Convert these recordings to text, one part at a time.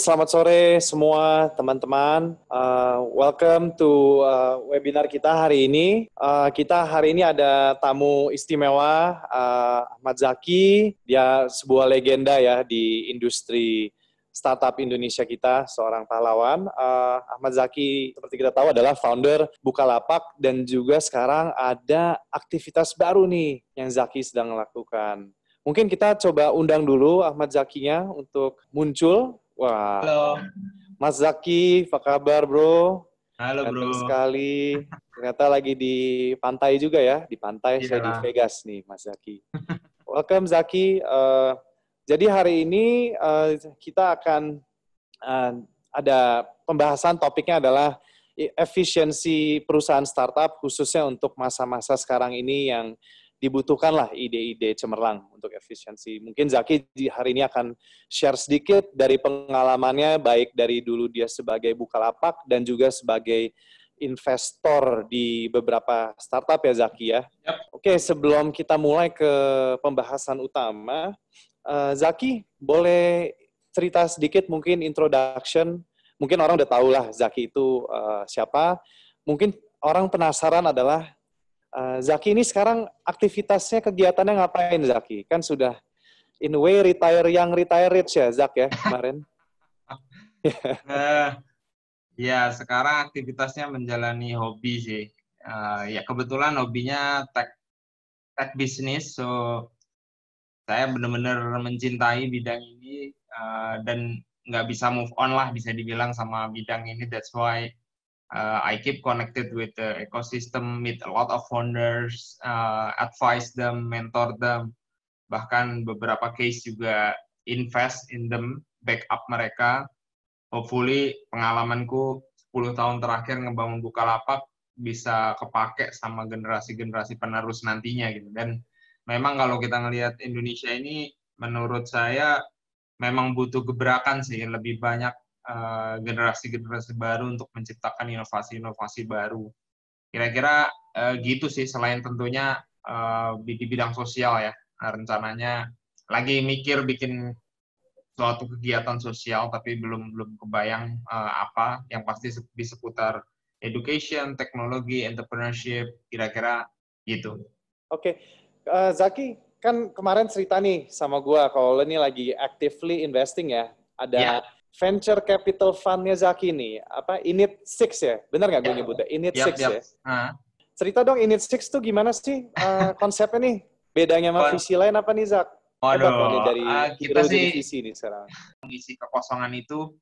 Selamat sore semua teman-teman. Uh, welcome to uh, webinar kita hari ini. Uh, kita hari ini ada tamu istimewa, uh, Ahmad Zaki. Dia sebuah legenda ya di industri startup Indonesia kita, seorang pahlawan. Uh, Ahmad Zaki, seperti kita tahu, adalah founder Bukalapak dan juga sekarang ada aktivitas baru nih yang Zaki sedang lakukan. Mungkin kita coba undang dulu Ahmad Zakinya untuk muncul. Wah. Halo. Mas Zaki, apa kabar bro? Halo Ganteng bro. sekali. Ternyata lagi di pantai juga ya, di pantai. Saya di Iyalah. Vegas nih, Mas Zaki. Welcome Zaki. Eh, jadi hari ini eh, kita akan eh, ada pembahasan topiknya adalah efisiensi perusahaan startup khususnya untuk masa-masa sekarang ini yang dibutuhkanlah ide-ide cemerlang untuk efisiensi. Mungkin Zaki hari ini akan share sedikit dari pengalamannya, baik dari dulu dia sebagai Bukalapak dan juga sebagai investor di beberapa startup ya Zaki ya. Yap. Oke, sebelum kita mulai ke pembahasan utama, eh, Zaki boleh cerita sedikit mungkin introduction. Mungkin orang udah tahu lah Zaki itu eh, siapa. Mungkin orang penasaran adalah eh, Zaki ini sekarang aktivitasnya kegiatannya ngapain Zaki? Kan sudah in a way retire yang retire rich ya Zak ya kemarin. Eh, ya sekarang aktivitasnya menjalani hobi sih. Eh, ya kebetulan hobinya tech tech bisnis, so saya benar-benar mencintai bidang ini eh, dan nggak bisa move on lah bisa dibilang sama bidang ini. That's why uh, I keep connected with the ecosystem, meet a lot of founders, uh, advise them, mentor them, bahkan beberapa case juga invest in them, backup mereka. Hopefully pengalamanku 10 tahun terakhir ngebangun Bukalapak bisa kepake sama generasi-generasi penerus nantinya gitu. Dan memang kalau kita ngelihat Indonesia ini menurut saya memang butuh gebrakan sih, lebih banyak eh, generasi-generasi baru untuk menciptakan inovasi-inovasi baru. Kira-kira eh, gitu sih, selain tentunya eh, di bidang sosial ya. Nah, rencananya lagi mikir bikin suatu kegiatan sosial, tapi belum belum kebayang eh, apa. Yang pasti di seputar education, teknologi, entrepreneurship, kira-kira gitu. Oke, Eh, Zaki kan kemarin cerita nih sama gua kalau lo ini lagi actively investing ya. Ada Ya. Venture capital fund-nya Zaki nih, apa Init Six ya? Benar nggak gue Ya. nyebutnya? Init Six ya? Nah, Cerita dong Init Six tuh gimana sih eh, konsepnya nih? Bedanya sama visi lain apa nih Zak? Waduh, dari ah, kita sih visi nih sekarang. mengisi kekosongan itu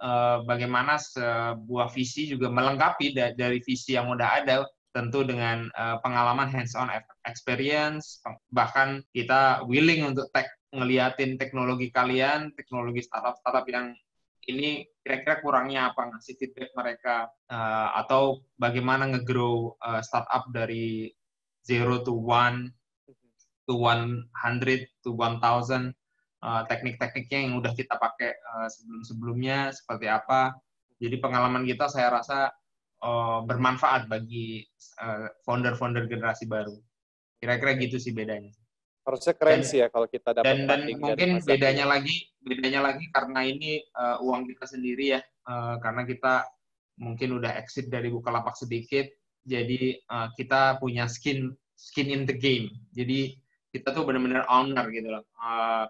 eh, bagaimana sebuah visi juga melengkapi da- dari visi yang udah ada tentu dengan eh, pengalaman hands-on experience bahkan kita willing untuk tek ngeliatin teknologi kalian teknologi startup-startup yang ini kira-kira kurangnya apa ngasih feedback mereka eh, atau bagaimana nge-grow eh, startup dari zero to one to 100 to 1000 uh, teknik-tekniknya yang udah kita pakai uh, sebelum-sebelumnya seperti apa. Jadi pengalaman kita saya rasa uh, bermanfaat bagi uh, founder-founder generasi baru. Kira-kira gitu sih bedanya. Harusnya keren Dan- sih ya kalau kita dapat Dan dan mungkin Zaki. bedanya lagi bedanya lagi karena ini uh, uang kita sendiri ya. Uh, karena kita mungkin udah exit dari Bukalapak sedikit. Jadi uh, kita punya skin skin in the game. Jadi kita tuh benar-benar owner gitu loh. Uh,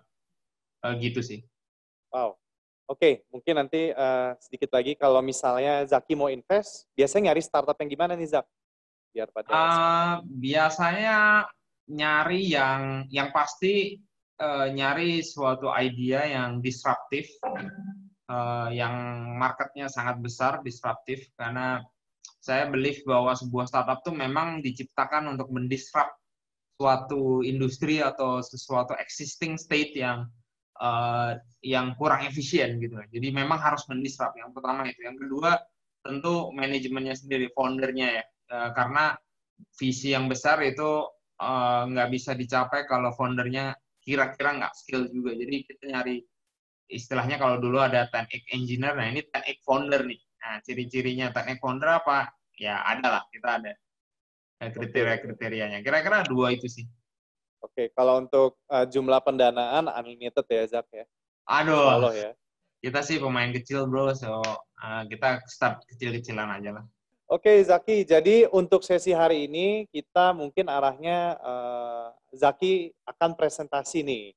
uh, gitu sih. Wow. Oke, mungkin nanti eh, sedikit lagi kalau misalnya Zaki mau invest, biasanya nyari startup yang gimana nih Zak? Biar pada Uh, biasanya nyari yang yang pasti uh, nyari suatu idea yang disruptif, uh, yang marketnya sangat besar, disruptif karena saya believe bahwa sebuah startup tuh memang diciptakan untuk mendisrupt suatu industri atau sesuatu existing state yang uh, yang kurang efisien gitu. Jadi memang harus mendisrupt. Yang pertama itu. Yang kedua tentu manajemennya sendiri, foundernya ya. Uh, karena visi yang besar itu uh, nggak bisa dicapai kalau foundernya kira-kira nggak skill juga. Jadi kita nyari istilahnya kalau dulu ada 10x engineer, nah ini 10x founder nih. Nah, ciri-cirinya 10x founder apa? Ya ada lah, kita ada eh, kriteria-kriterianya. Kira-kira dua itu sih. Oke, kalau untuk uh, jumlah pendanaan unlimited ya Zak ya. Aduh, Allah ya. kita sih pemain kecil bro, so uh, kita start kecil-kecilan aja lah. Oke Zaki, jadi untuk sesi hari ini kita mungkin arahnya uh, Zaki akan presentasi nih.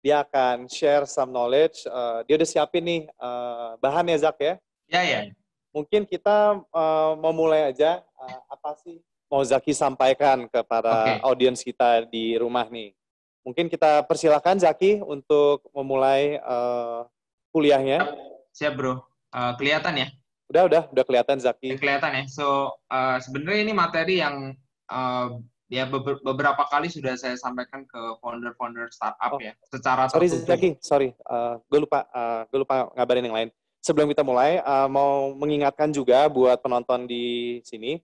Dia akan share some knowledge. Uh, dia udah siapin nih uh, bahan ya Zak ya? Ya ya. Mungkin kita uh, mau mulai aja. Uh, apa sih mau Zaki sampaikan kepada okay. audiens kita di rumah nih? Mungkin kita persilakan Zaki untuk memulai uh, kuliahnya. Siap bro. Uh, kelihatan ya? Udah, udah, udah kelihatan Zaki. Kelihatan ya. So uh, sebenarnya ini materi yang uh, ya beberapa kali sudah saya sampaikan ke founder-founder startup oh. ya. Secara sorry tertutup. Zaki, sorry, uh, gue lupa, uh, gue lupa ngabarin yang lain. Sebelum kita mulai, uh, mau mengingatkan juga buat penonton di sini,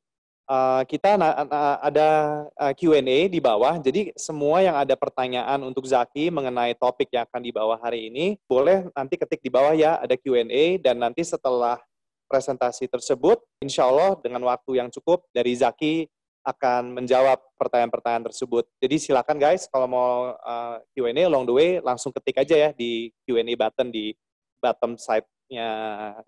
uh, kita na na ada uh, Q&A di bawah. Jadi semua yang ada pertanyaan untuk Zaki mengenai topik yang akan dibawa hari ini, boleh nanti ketik di bawah ya, ada Q&A dan nanti setelah presentasi tersebut, insya Allah dengan waktu yang cukup dari Zaki akan menjawab pertanyaan-pertanyaan tersebut. Jadi silakan guys, kalau mau uh, Q&A along the way, langsung ketik aja ya di Q&A button di bottom side-nya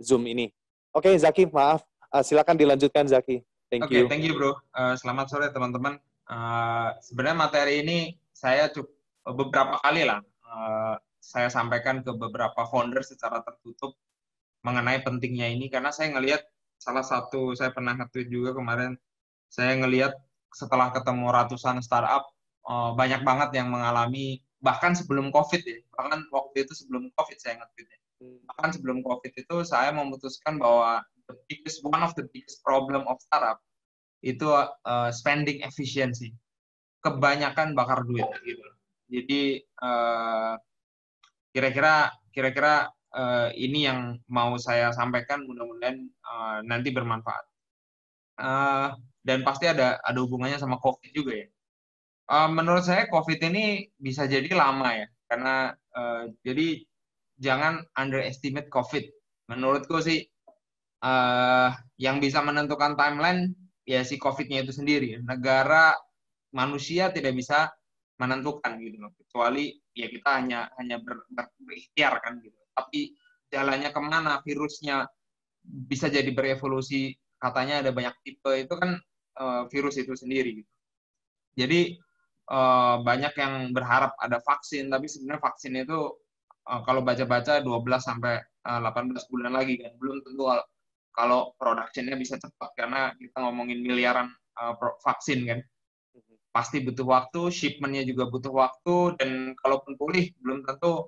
Zoom ini. Oke, okay, Zaki, maaf. Uh, silakan dilanjutkan, Zaki. Thank okay, you. thank you, bro. Uh, selamat sore, teman-teman. Uh, sebenarnya materi ini saya cukup beberapa kali lah uh, saya sampaikan ke beberapa founder secara tertutup mengenai pentingnya ini karena saya ngelihat salah satu saya pernah nge juga kemarin saya ngelihat setelah ketemu ratusan startup uh, banyak banget yang mengalami bahkan sebelum covid ya bahkan waktu itu sebelum covid saya nge ya. bahkan sebelum covid itu saya memutuskan bahwa the biggest one of the biggest problem of startup itu uh, spending efficiency kebanyakan bakar duit gitu jadi uh, kira-kira kira-kira uh, ini yang mau saya sampaikan mudah-mudahan uh, nanti bermanfaat. Uh, dan pasti ada ada hubungannya sama COVID juga ya. Uh, menurut saya COVID ini bisa jadi lama ya, karena uh, jadi jangan underestimate COVID. Menurutku sih uh, yang bisa menentukan timeline ya si COVID-nya itu sendiri. Negara manusia tidak bisa menentukan gitu loh, kecuali ya kita hanya hanya ber, ber, berikhtiar kan gitu tapi jalannya ke mana virusnya bisa jadi berevolusi katanya ada banyak tipe itu kan uh, virus itu sendiri gitu. Jadi uh, banyak yang berharap ada vaksin tapi sebenarnya vaksin itu uh, kalau baca-baca 12 sampai uh, 18 bulan lagi kan belum tentu kalau produksinya bisa cepat karena kita ngomongin miliaran uh, vaksin kan pasti butuh waktu, shipmentnya juga butuh waktu, dan kalaupun pulih belum tentu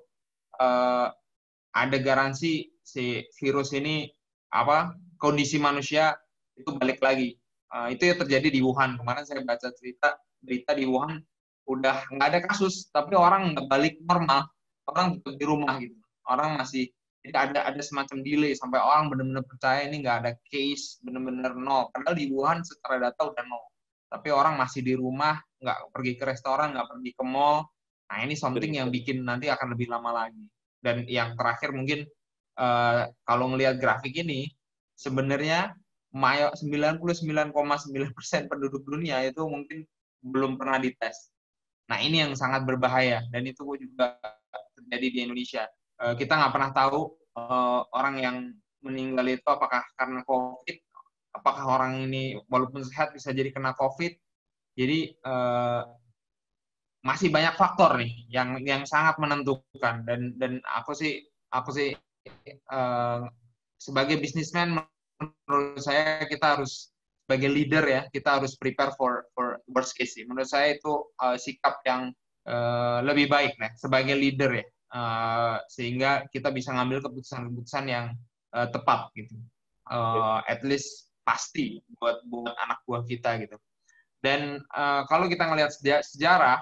uh, ada garansi si virus ini apa kondisi manusia itu balik lagi. Uh, itu yang terjadi di Wuhan. Kemarin saya baca cerita berita di Wuhan udah nggak ada kasus, tapi orang nggak balik normal, orang tetap di rumah gitu. Orang masih jadi ada ada semacam delay sampai orang benar-benar percaya ini nggak ada case benar-benar nol. Padahal di Wuhan secara data udah nol. Tapi orang masih di rumah, nggak pergi ke restoran, nggak pergi ke mall. Nah ini something yang bikin nanti akan lebih lama lagi dan yang terakhir mungkin uh, kalau melihat grafik ini sebenarnya 99,9% penduduk dunia itu mungkin belum pernah dites. Nah ini yang sangat berbahaya dan itu juga terjadi di Indonesia. Uh, kita nggak pernah tahu uh, orang yang meninggal itu apakah karena COVID, apakah orang ini walaupun sehat bisa jadi kena COVID. Jadi uh, masih banyak faktor nih yang yang sangat menentukan. Dan dan aku sih aku sih uh, sebagai bisnismen menurut saya kita harus sebagai leader ya kita harus prepare for for worst case sih. Menurut saya itu uh, sikap yang uh, lebih baik nih sebagai leader ya. Uh, sehingga kita bisa ngambil keputusan-keputusan yang uh, tepat gitu. Uh, at least pasti buat buat anak buah kita gitu. Dan uh, kalau kita ngelihat sejarah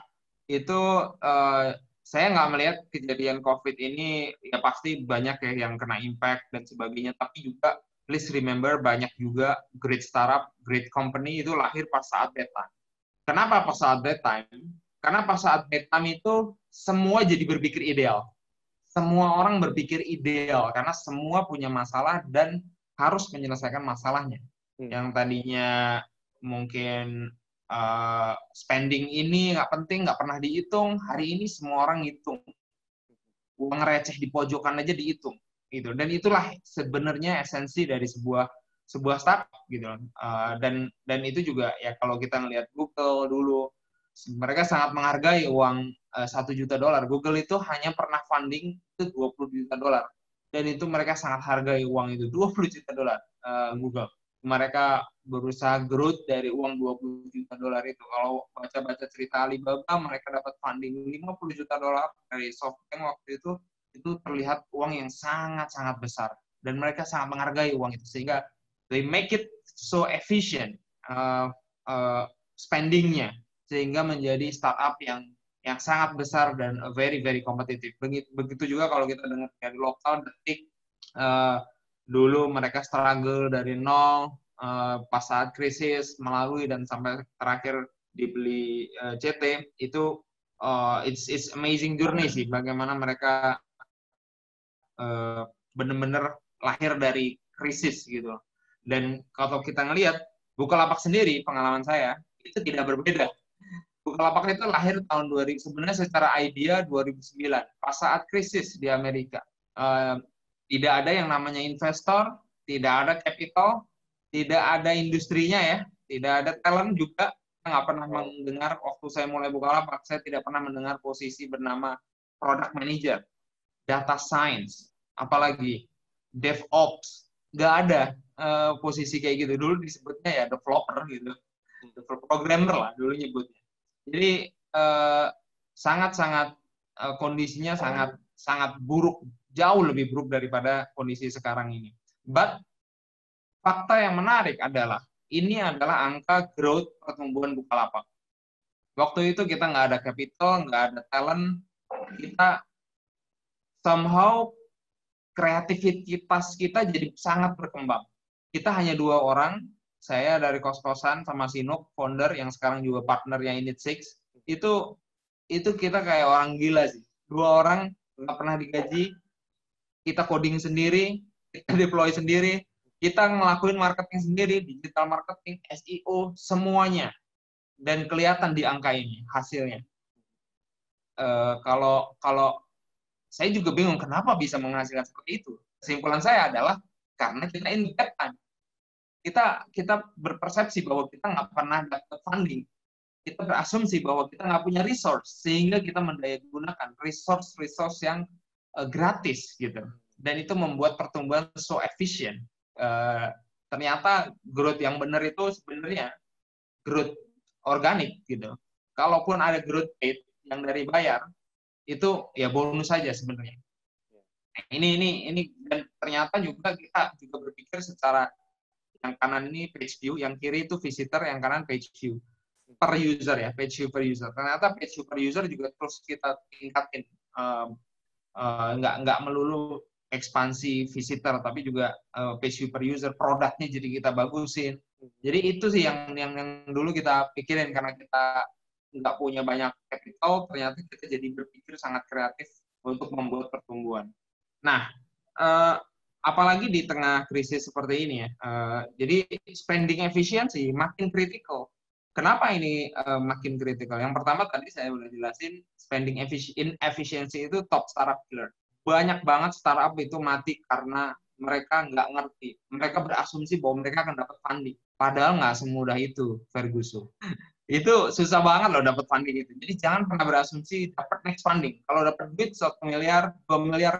itu uh, saya nggak melihat kejadian COVID ini ya pasti banyak ya yang kena impact dan sebagainya, tapi juga please remember banyak juga great startup, great company itu lahir pas saat bad time. Kenapa pas saat bad time? Karena pas saat bad time itu semua jadi berpikir ideal. Semua orang berpikir ideal karena semua punya masalah dan harus menyelesaikan masalahnya. Hmm. Yang tadinya mungkin uh, spending ini nggak penting, nggak pernah dihitung. Hari ini semua orang hitung. Uang receh di pojokan aja dihitung. gitu dan itulah sebenarnya esensi dari sebuah sebuah startup gitu uh, dan dan itu juga ya kalau kita ngelihat Google dulu mereka sangat menghargai uang satu uh, juta dolar Google itu hanya pernah funding itu 20 juta dolar dan itu mereka sangat hargai uang itu 20 juta dolar uh, Google mereka berusaha growth dari uang 20 juta dolar itu. Kalau baca-baca cerita Alibaba, mereka dapat funding 50 juta dolar dari SoftBank waktu itu, itu terlihat uang yang sangat-sangat besar. Dan mereka sangat menghargai uang itu. Sehingga they make it so efficient uh, uh, spendingnya. Sehingga menjadi startup yang yang sangat besar dan very, very. Begitu, begitu juga kalau kita dengar dari lokal, detik, uh, dulu mereka struggle dari nol uh, pas saat krisis melalui dan sampai terakhir dibeli uh, eh, CT itu uh, it's it's amazing journey sih bagaimana mereka uh, benar-benar lahir dari krisis gitu. Dan kalau kita ngelihat Bukalapak sendiri pengalaman saya itu tidak berbeda. Bukalapak itu lahir tahun 2000 sebenarnya secara idea 2009 pas saat krisis di Amerika. Uh, tidak ada yang namanya investor, tidak ada capital, tidak ada industrinya ya, tidak ada talent juga. Saya nggak pernah mendengar waktu saya mulai buka lapak, saya tidak pernah mendengar posisi bernama product manager, data science, apalagi DevOps, nggak ada uh, posisi kayak gitu. Dulu disebutnya ya developer gitu, developer programmer lah dulu nyebutnya. Jadi uh, sangat-sangat uh, kondisinya sangat sangat buruk jauh lebih buruk daripada kondisi sekarang ini. But fakta yang menarik adalah ini adalah angka growth pertumbuhan Bukalapak. Waktu itu kita nggak ada capital, nggak ada talent, kita somehow kreativitas kita jadi sangat berkembang. Kita hanya dua orang, saya dari kos-kosan sama Sinuk, founder yang sekarang juga partner yang Init Six, itu itu kita kayak orang gila sih. Dua orang nggak pernah digaji, kita coding sendiri, kita deploy sendiri, kita ngelakuin marketing sendiri, digital marketing, SEO, semuanya. Dan kelihatan di angka ini hasilnya. Uh, kalau kalau saya juga bingung kenapa bisa menghasilkan seperti itu. Kesimpulan saya adalah karena kita independen. Kita kita berpersepsi bahwa kita nggak pernah dapat funding. Kita berasumsi bahwa kita nggak punya resource sehingga kita mendaya gunakan resource-resource yang uh, gratis gitu dan itu membuat pertumbuhan so efisien uh, ternyata growth yang benar itu sebenarnya growth organik gitu kalaupun ada growth paid yang dari bayar itu ya bonus saja sebenarnya ini ini ini dan ternyata juga kita juga berpikir secara yang kanan ini page view, yang kiri itu visitor, yang kanan page view per user ya, page view per user. Ternyata page view per user juga terus kita tingkatin. Um, uh, nggak melulu ekspansi visitor tapi juga uh, page per user produknya jadi kita bagusin. Jadi itu sih yang yang yang dulu kita pikirin karena kita nggak punya banyak capital ternyata kita jadi berpikir sangat kreatif untuk membuat pertumbuhan. Nah uh, apalagi di tengah krisis seperti ini ya uh, jadi spending efficiency makin kritikal Kenapa ini uh, makin kritikal? Yang pertama tadi saya udah jelasin spending efficiency itu top startup killer. Banyak banget startup itu mati karena mereka nggak ngerti. Mereka berasumsi bahwa mereka akan dapat funding. Padahal nggak semudah itu, Ferguson. itu susah banget loh dapat funding itu. Jadi jangan pernah berasumsi dapat next funding. Kalau dapat duit satu miliar, dua miliar,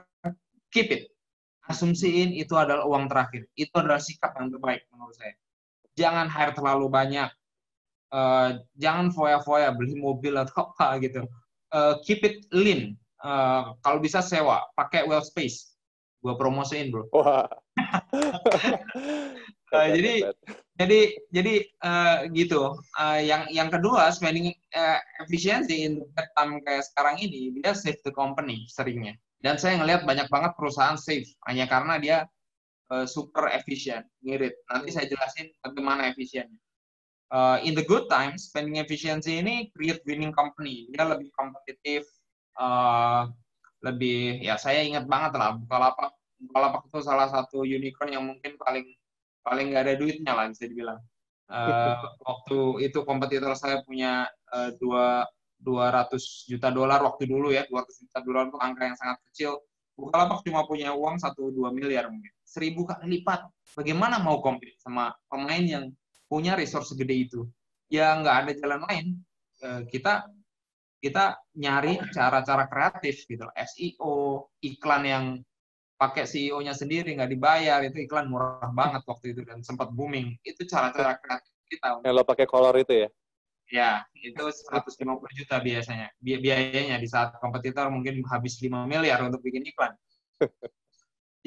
keep it. Asumsiin itu adalah uang terakhir. Itu adalah sikap yang terbaik menurut saya. Jangan hire terlalu banyak uh, jangan foya-foya beli mobil atau apa gitu. Uh, keep it lean. Uh, kalau bisa sewa, pakai well space. Gua promosiin, Bro. Wah. uh, jadi jadi jadi uh, gitu. Uh, yang yang kedua spending uh, efficiency in the time kayak sekarang ini dia save the company seringnya. Dan saya ngelihat banyak banget perusahaan save hanya karena dia uh, super efisien, ngirit. Nanti saya jelasin bagaimana efisiennya uh, in the good times spending efficiency ini create winning company dia lebih kompetitif uh, lebih ya saya ingat banget lah Bukalapak Bukalapak itu salah satu unicorn yang mungkin paling paling nggak ada duitnya lah bisa dibilang uh, waktu itu kompetitor saya punya uh, dua 200 juta dolar waktu dulu ya 200 juta dolar itu angka yang sangat kecil Bukalapak cuma punya uang 1-2 miliar mungkin. Seribu kali lipat. Bagaimana mau compete sama pemain yang punya resource segede itu? Ya nggak ada jalan lain. Eh, kita kita nyari cara-cara kreatif gitu. SEO, iklan yang pakai CEO-nya sendiri nggak dibayar itu iklan murah banget waktu itu dan sempat booming. Itu cara-cara kreatif kita. Yang lo pakai color itu ya? Ya, itu 150 juta biasanya. Bi biayanya di saat kompetitor mungkin habis 5 miliar untuk bikin iklan.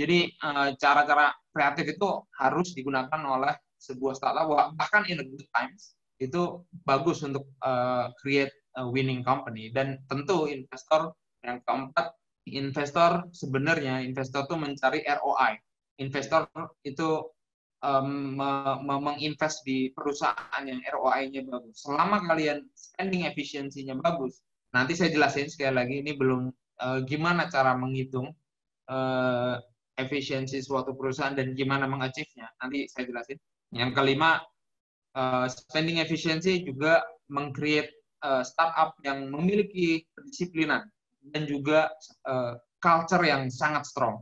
Jadi eh, cara-cara kreatif itu harus digunakan oleh sebuah startup bahkan in a good times itu bagus untuk uh, create a winning company dan tentu investor yang keempat investor sebenarnya investor tuh mencari ROI. Investor itu um, menginvest di perusahaan yang ROI-nya bagus. Selama kalian spending efisiensinya bagus, nanti saya jelasin sekali lagi ini belum uh, gimana cara menghitung uh, efisiensi suatu perusahaan dan gimana mengachieve-nya. Nanti saya jelasin. Yang kelima, uh, spending efisiensi juga mengcreate uh, startup yang memiliki kedisiplinan dan juga uh, culture yang sangat strong.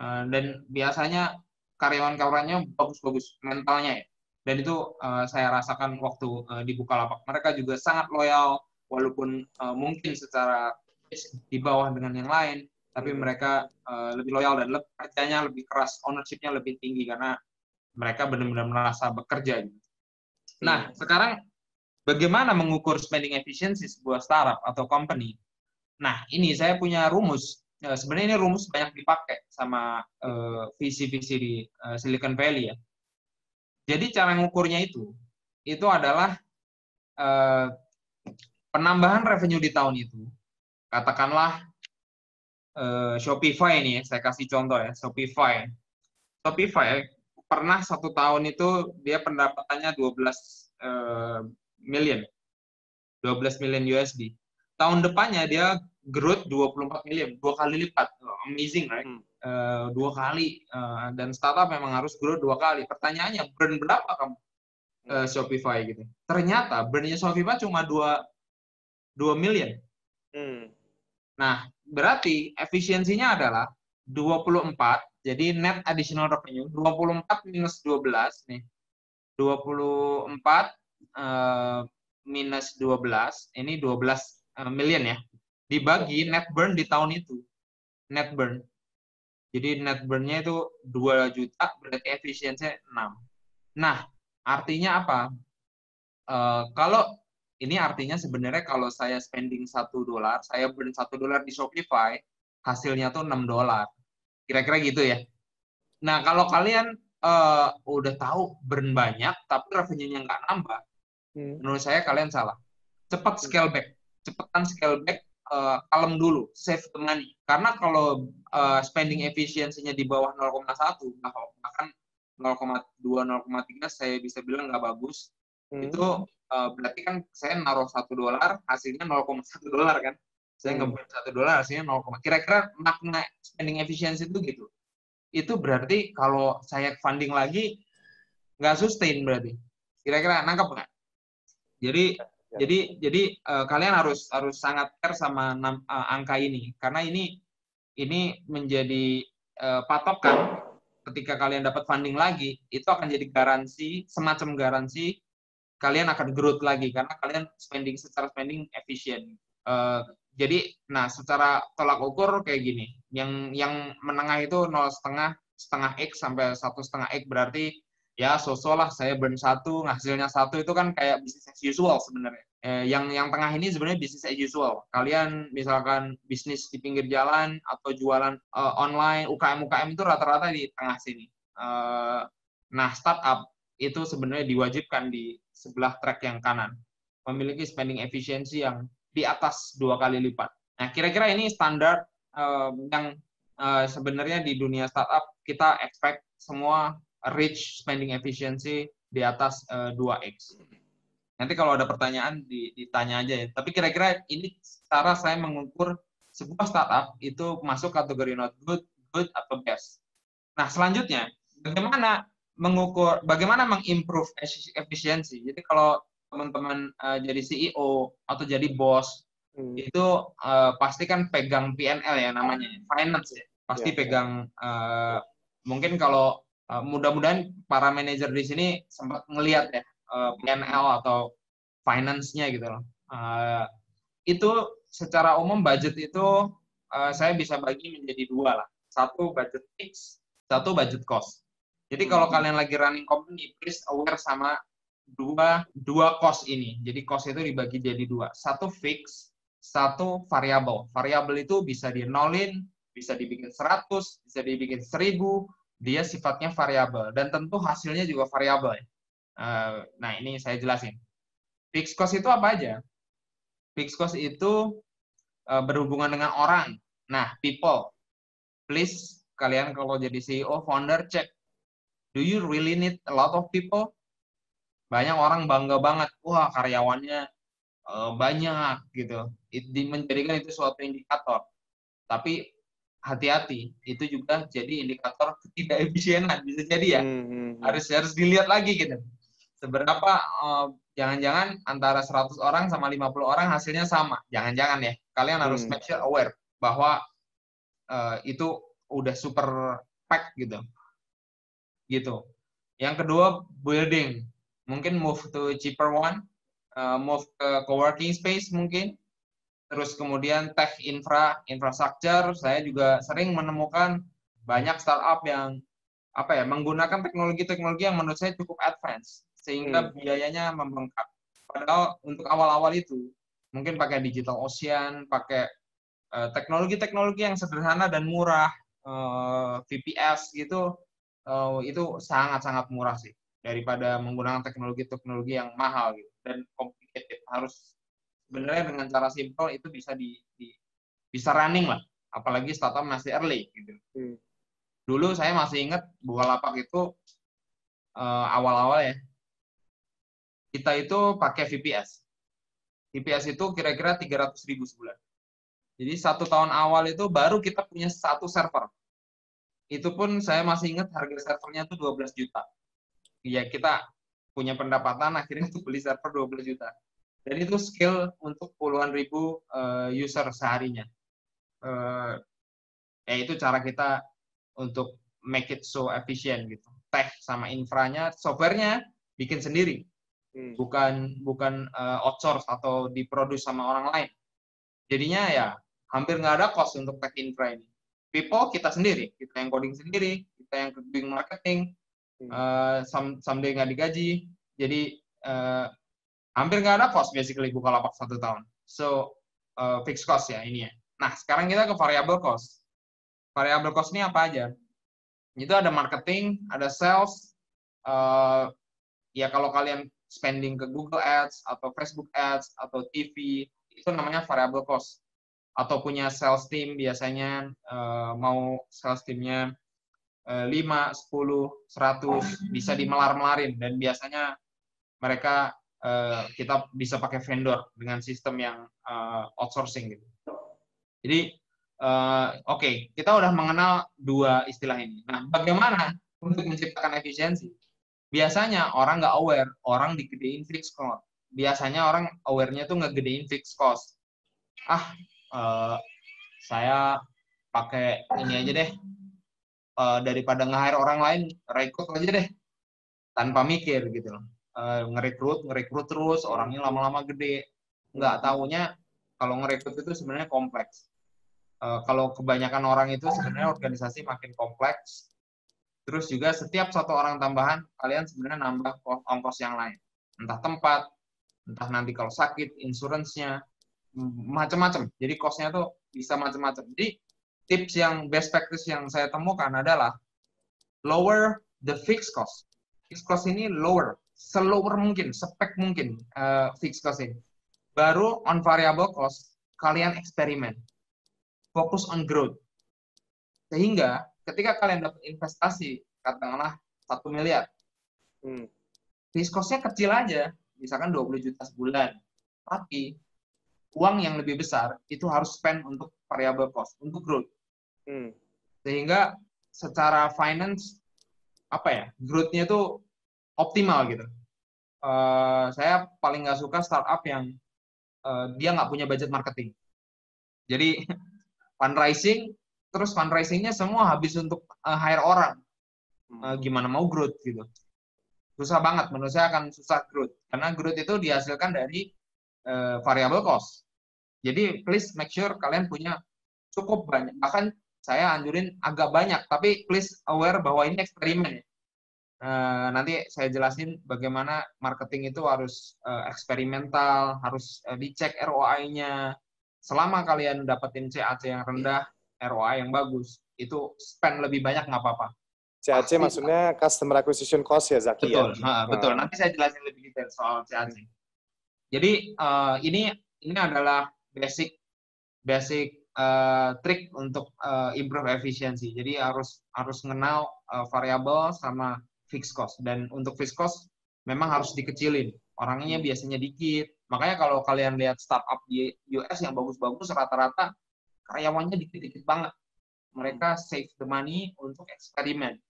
Uh, dan biasanya karyawan-karyawannya bagus-bagus mentalnya ya. Dan itu uh, saya rasakan waktu uh, di Bukalapak. Mereka juga sangat loyal, walaupun uh, mungkin secara di bawah dengan yang lain, tapi mereka uh, lebih loyal dan lebih kerjanya lebih keras, ownership-nya lebih tinggi karena mereka benar-benar merasa bekerja. Nah, hmm. sekarang bagaimana mengukur spending efficiency sebuah startup atau company? Nah, ini saya punya rumus ya, sebenarnya ini rumus banyak dipakai sama uh, visi-visi di uh, Silicon Valley ya. Jadi cara mengukurnya itu itu adalah uh, penambahan revenue di tahun itu. Katakanlah uh, Shopify ini, saya kasih contoh ya, Shopify. Shopify pernah satu tahun itu dia pendapatannya 12 uh, million, 12 million USD. Tahun depannya dia growth 24 miliar, dua kali lipat. Oh, amazing, right? Hmm. Uh, dua kali. Uh, dan startup memang harus grow dua kali. Pertanyaannya, burn berapa kamu uh, Shopify gitu? Ternyata burnnya Shopify cuma dua dua miliar. Hmm. Nah, berarti efisiensinya adalah 24, jadi net additional revenue, 24 minus 12 nih. 24 uh, minus 12, ini 12 uh, million ya dibagi net burn di tahun itu. Net burn. Jadi net burn-nya itu 2 juta, berarti efisiensinya 6. Nah, artinya apa? Uh, kalau ini artinya sebenarnya kalau saya spending 1 dolar, saya burn 1 dolar di Shopify, hasilnya tuh 6 dolar. Kira-kira gitu ya. Nah, kalau kalian uh, udah tahu burn banyak, tapi revenue-nya nggak nambah, hmm. menurut saya kalian salah. Cepat scale back. Cepetan scale back uh, kalem dulu, save the money. Karena kalau uh, spending efisiensinya di bawah 0,1, bahkan 0,2, 0,3 saya bisa bilang nggak bagus. Hmm. Itu uh, berarti kan saya naruh satu dolar, hasilnya 0,1 dolar kan. Saya hmm. ngebuat satu dolar, hasilnya 0, kira-kira makna spending efisiensi itu gitu. Itu berarti kalau saya funding lagi, nggak sustain berarti. Kira-kira nangkep nggak? Jadi Ya. Jadi jadi uh, kalian harus harus sangat care sama uh, angka ini karena ini ini menjadi uh, patokan ketika kalian dapat funding lagi itu akan jadi garansi semacam garansi kalian akan growth lagi karena kalian spending secara spending efisien. Uh, jadi nah secara tolak ukur kayak gini. Yang yang menengah itu nol setengah setengah x sampai satu setengah x berarti ya sosok lah saya burn satu hasilnya satu itu kan kayak bisnis as usual sebenarnya. Eh, yang yang tengah ini sebenarnya bisnis as usual. Kalian misalkan bisnis di pinggir jalan atau jualan uh, online UKM UKM itu rata-rata di tengah sini. Uh, nah startup itu sebenarnya diwajibkan di sebelah track yang kanan. Memiliki spending efisiensi yang di atas dua kali lipat nah kira-kira ini standar uh, yang uh, sebenarnya di dunia startup kita expect semua reach spending efficiency di atas uh, eh, 2x. Nanti kalau ada pertanyaan ditanya aja ya. Tapi kira-kira ini cara saya mengukur sebuah startup itu masuk kategori not good, good atau best. Nah, selanjutnya bagaimana mengukur bagaimana mengimprove efisiensi. Jadi kalau teman-teman uh, jadi CEO atau jadi bos hmm. itu uh, pasti kan pegang PNL ya namanya, finance ya pasti yeah, pegang uh, mungkin kalau uh, mudah-mudahan para manajer di sini sempat ngelihat ya uh, PNL atau finance-nya gitu loh. Uh, itu secara umum budget itu uh, saya bisa bagi menjadi dua lah. Satu budget fix, satu budget cost. Jadi kalau hmm. kalian lagi running company, please aware sama dua dua cost ini. Jadi cost itu dibagi jadi dua. Satu fix, satu variabel. Variabel itu bisa di nolin, bisa dibikin 100, bisa dibikin 1000, dia sifatnya variabel dan tentu hasilnya juga variabel. Uh, nah, ini saya jelasin. Fixed cost itu apa aja? Fixed cost itu uh, berhubungan dengan orang. Nah, people. Please kalian kalau jadi CEO, founder cek do you really need a lot of people? Banyak orang bangga banget, wah karyawannya uh, banyak gitu. It, menjadikan itu suatu indikator. Tapi hati-hati itu juga jadi indikator ketidakefisienan bisa jadi ya hmm, hmm, hmm. harus harus dilihat lagi gitu seberapa uh, jangan-jangan antara 100 orang sama 50 orang hasilnya sama jangan-jangan ya kalian harus hmm. make sure aware bahwa uh, itu udah super pack gitu gitu yang kedua building mungkin move to cheaper one uh, move ke co-working space mungkin terus kemudian tech infra, infrastruktur, saya juga sering menemukan banyak startup yang apa ya menggunakan teknologi-teknologi yang menurut saya cukup advance sehingga hmm. biayanya membengkak. Padahal untuk awal-awal itu mungkin pakai digital ocean, pakai uh, teknologi-teknologi yang sederhana dan murah, uh, VPS gitu, uh, itu sangat-sangat murah sih daripada menggunakan teknologi-teknologi yang mahal gitu. Dan complicated. Harus sebenarnya dengan cara simple itu bisa di, di bisa running lah. Apalagi startup masih early gitu. Hmm. dulu saya masih ingat Bukalapak itu uh, awal-awal ya. Kita itu pakai VPS VPS itu kira-kira 300 ribu sebulan. Jadi satu tahun awal itu baru kita punya satu server. Itu pun saya masih ingat harga servernya itu 12 juta ya kita punya pendapatan akhirnya tuh beli server 12 juta dan itu skill untuk puluhan ribu uh, user seharinya. Uh, ya itu cara kita untuk make it so efficient gitu. Tech sama infranya, softwarenya bikin sendiri, hmm. bukan bukan uh, outsource atau diproduksi sama orang lain. Jadinya ya hampir nggak ada cost untuk tech infra ini. People kita sendiri, kita yang coding sendiri, kita yang doing marketing, uh, someday nggak digaji. Jadi uh, hampir nggak ada cost basically lapak satu tahun. So uh, fixed cost ya ini ya. Nah sekarang kita ke variable cost. Variable cost ini apa aja? Itu ada marketing, ada sales. Uh, ya kalau kalian spending ke Google Ads atau Facebook Ads atau TV itu namanya variable cost. Atau punya sales team biasanya uh, mau sales teamnya 5, 10, 100 bisa dimelar-melarin dan biasanya mereka uh, kita bisa pakai vendor dengan sistem yang uh, outsourcing gitu. Jadi uh, oke, okay, kita udah mengenal dua istilah ini. Nah, bagaimana untuk menciptakan efisiensi? Biasanya orang nggak aware, orang digedein fixed cost. Biasanya orang aware-nya tuh ngegedein fixed cost. Ah, saya pakai ini aja deh. Uh, daripada nge-hire orang lain, rekrut aja deh. Tanpa mikir gitu loh. Uh, ngerekrut ngerekrut terus orangnya lama-lama gede. Nggak tahunya kalau ngerekrut itu sebenarnya kompleks. Uh, kalau kebanyakan orang itu sebenarnya organisasi makin kompleks. Terus juga setiap satu orang tambahan kalian sebenarnya nambah ongkos yang lain. Entah tempat entah nanti kalau sakit insuransinya macam-macam jadi costnya tuh bisa macam-macam jadi tips yang best practice yang saya temukan adalah lower the fixed cost fixed cost ini lower selower mungkin, spek mungkin uh, fixed cost ini. Baru on variable cost, kalian eksperimen. Fokus on growth. Sehingga ketika kalian dapat investasi, katakanlah satu miliar, hmm. fixed cost-nya kecil aja, misalkan 20 juta sebulan. Tapi uang yang lebih besar itu harus spend untuk variable cost, untuk growth. Hmm. Sehingga secara finance apa ya, growth-nya tuh optimal gitu. Uh, saya paling nggak suka startup yang uh, dia nggak punya budget marketing. Jadi fundraising terus fundraisingnya semua habis untuk uh, hire orang. Uh, gimana mau growth gitu. Susah banget, menurut saya akan susah growth. Karena growth itu dihasilkan dari uh, variable cost. Jadi please make sure kalian punya cukup banyak. Bahkan saya anjurin agak banyak, tapi please aware bahwa ini eksperimen ya. Uh, nanti saya jelasin bagaimana marketing itu harus uh, eksperimental, harus uh, dicek ROI-nya. Selama kalian dapetin CAC yang rendah, ROI yang bagus, itu spend lebih banyak nggak apa-apa. CAC Pasti, maksudnya customer acquisition cost ya Zaki betul, ya? Nah, betul. Nanti saya jelasin lebih detail soal CAC. Jadi uh, ini ini adalah basic basic uh, trik untuk uh, improve efisiensi. Jadi harus harus mengenal uh, variabel sama fixed cost. Dan untuk fixed cost memang harus dikecilin. Orangnya hmm. biasanya dikit. Makanya kalau kalian lihat startup di US yang bagus-bagus, rata-rata karyawannya dikit-dikit banget. Mereka hmm. save the money untuk eksperimen.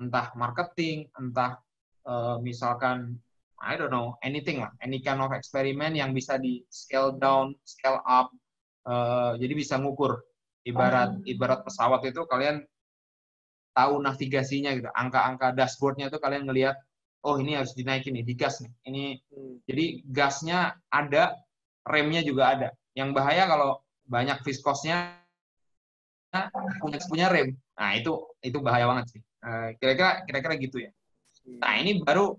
Entah marketing, entah uh, misalkan, I don't know, anything lah. Any kind of eksperimen yang bisa di scale down, scale up. Uh, jadi bisa ngukur. Ibarat hmm. ibarat pesawat itu kalian tahu navigasinya gitu, angka-angka dashboardnya itu kalian ngelihat, oh ini harus dinaikin nih, digas nih. Ini hmm. jadi gasnya ada, remnya juga ada. Yang bahaya kalau banyak viskosnya punya punya rem. Nah itu itu bahaya banget sih. Eh, kira-kira kira-kira gitu ya. Nah ini baru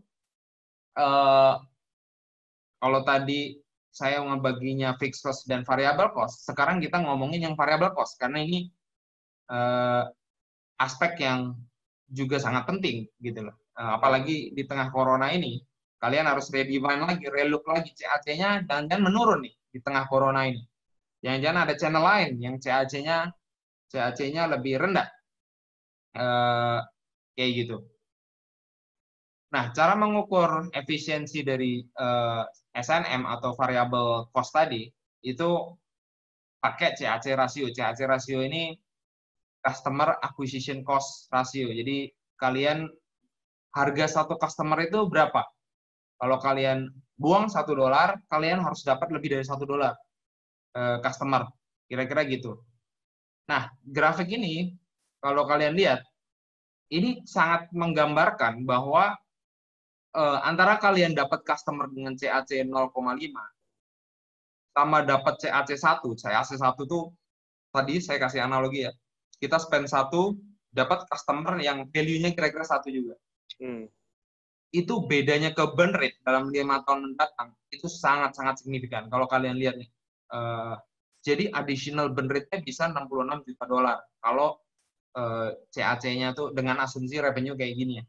uh, kalau tadi saya ngebaginya fixed cost dan variable cost. Sekarang kita ngomongin yang variable cost karena ini uh, aspek yang juga sangat penting gitu loh. Eh, apalagi di tengah corona ini, kalian harus redefine lagi, relook lagi CAC-nya dan dan menurun nih di tengah corona ini. Jangan-jangan ada channel lain yang CAC-nya CAC-nya lebih rendah. Uh, kayak gitu. Nah, cara mengukur efisiensi dari uh, SNM atau variable cost tadi itu pakai CAC rasio. CAC rasio ini customer acquisition cost ratio. Jadi kalian harga satu customer itu berapa? Kalau kalian buang satu dolar, kalian harus dapat lebih dari satu dolar eh, customer. Kira-kira gitu. Nah, grafik ini kalau kalian lihat, ini sangat menggambarkan bahwa eh, antara kalian dapat customer dengan CAC 0,5 sama dapat CAC 1. CAC 1 tuh tadi saya kasih analogi ya kita spend satu dapat customer yang value-nya kira-kira satu juga. Hmm. Itu bedanya ke burn rate dalam lima tahun mendatang itu sangat-sangat signifikan. Kalau kalian lihat nih, uh, jadi additional burn rate-nya bisa 66 juta dolar. Kalau uh, eh, CAC-nya tuh dengan asumsi revenue kayak gini ya.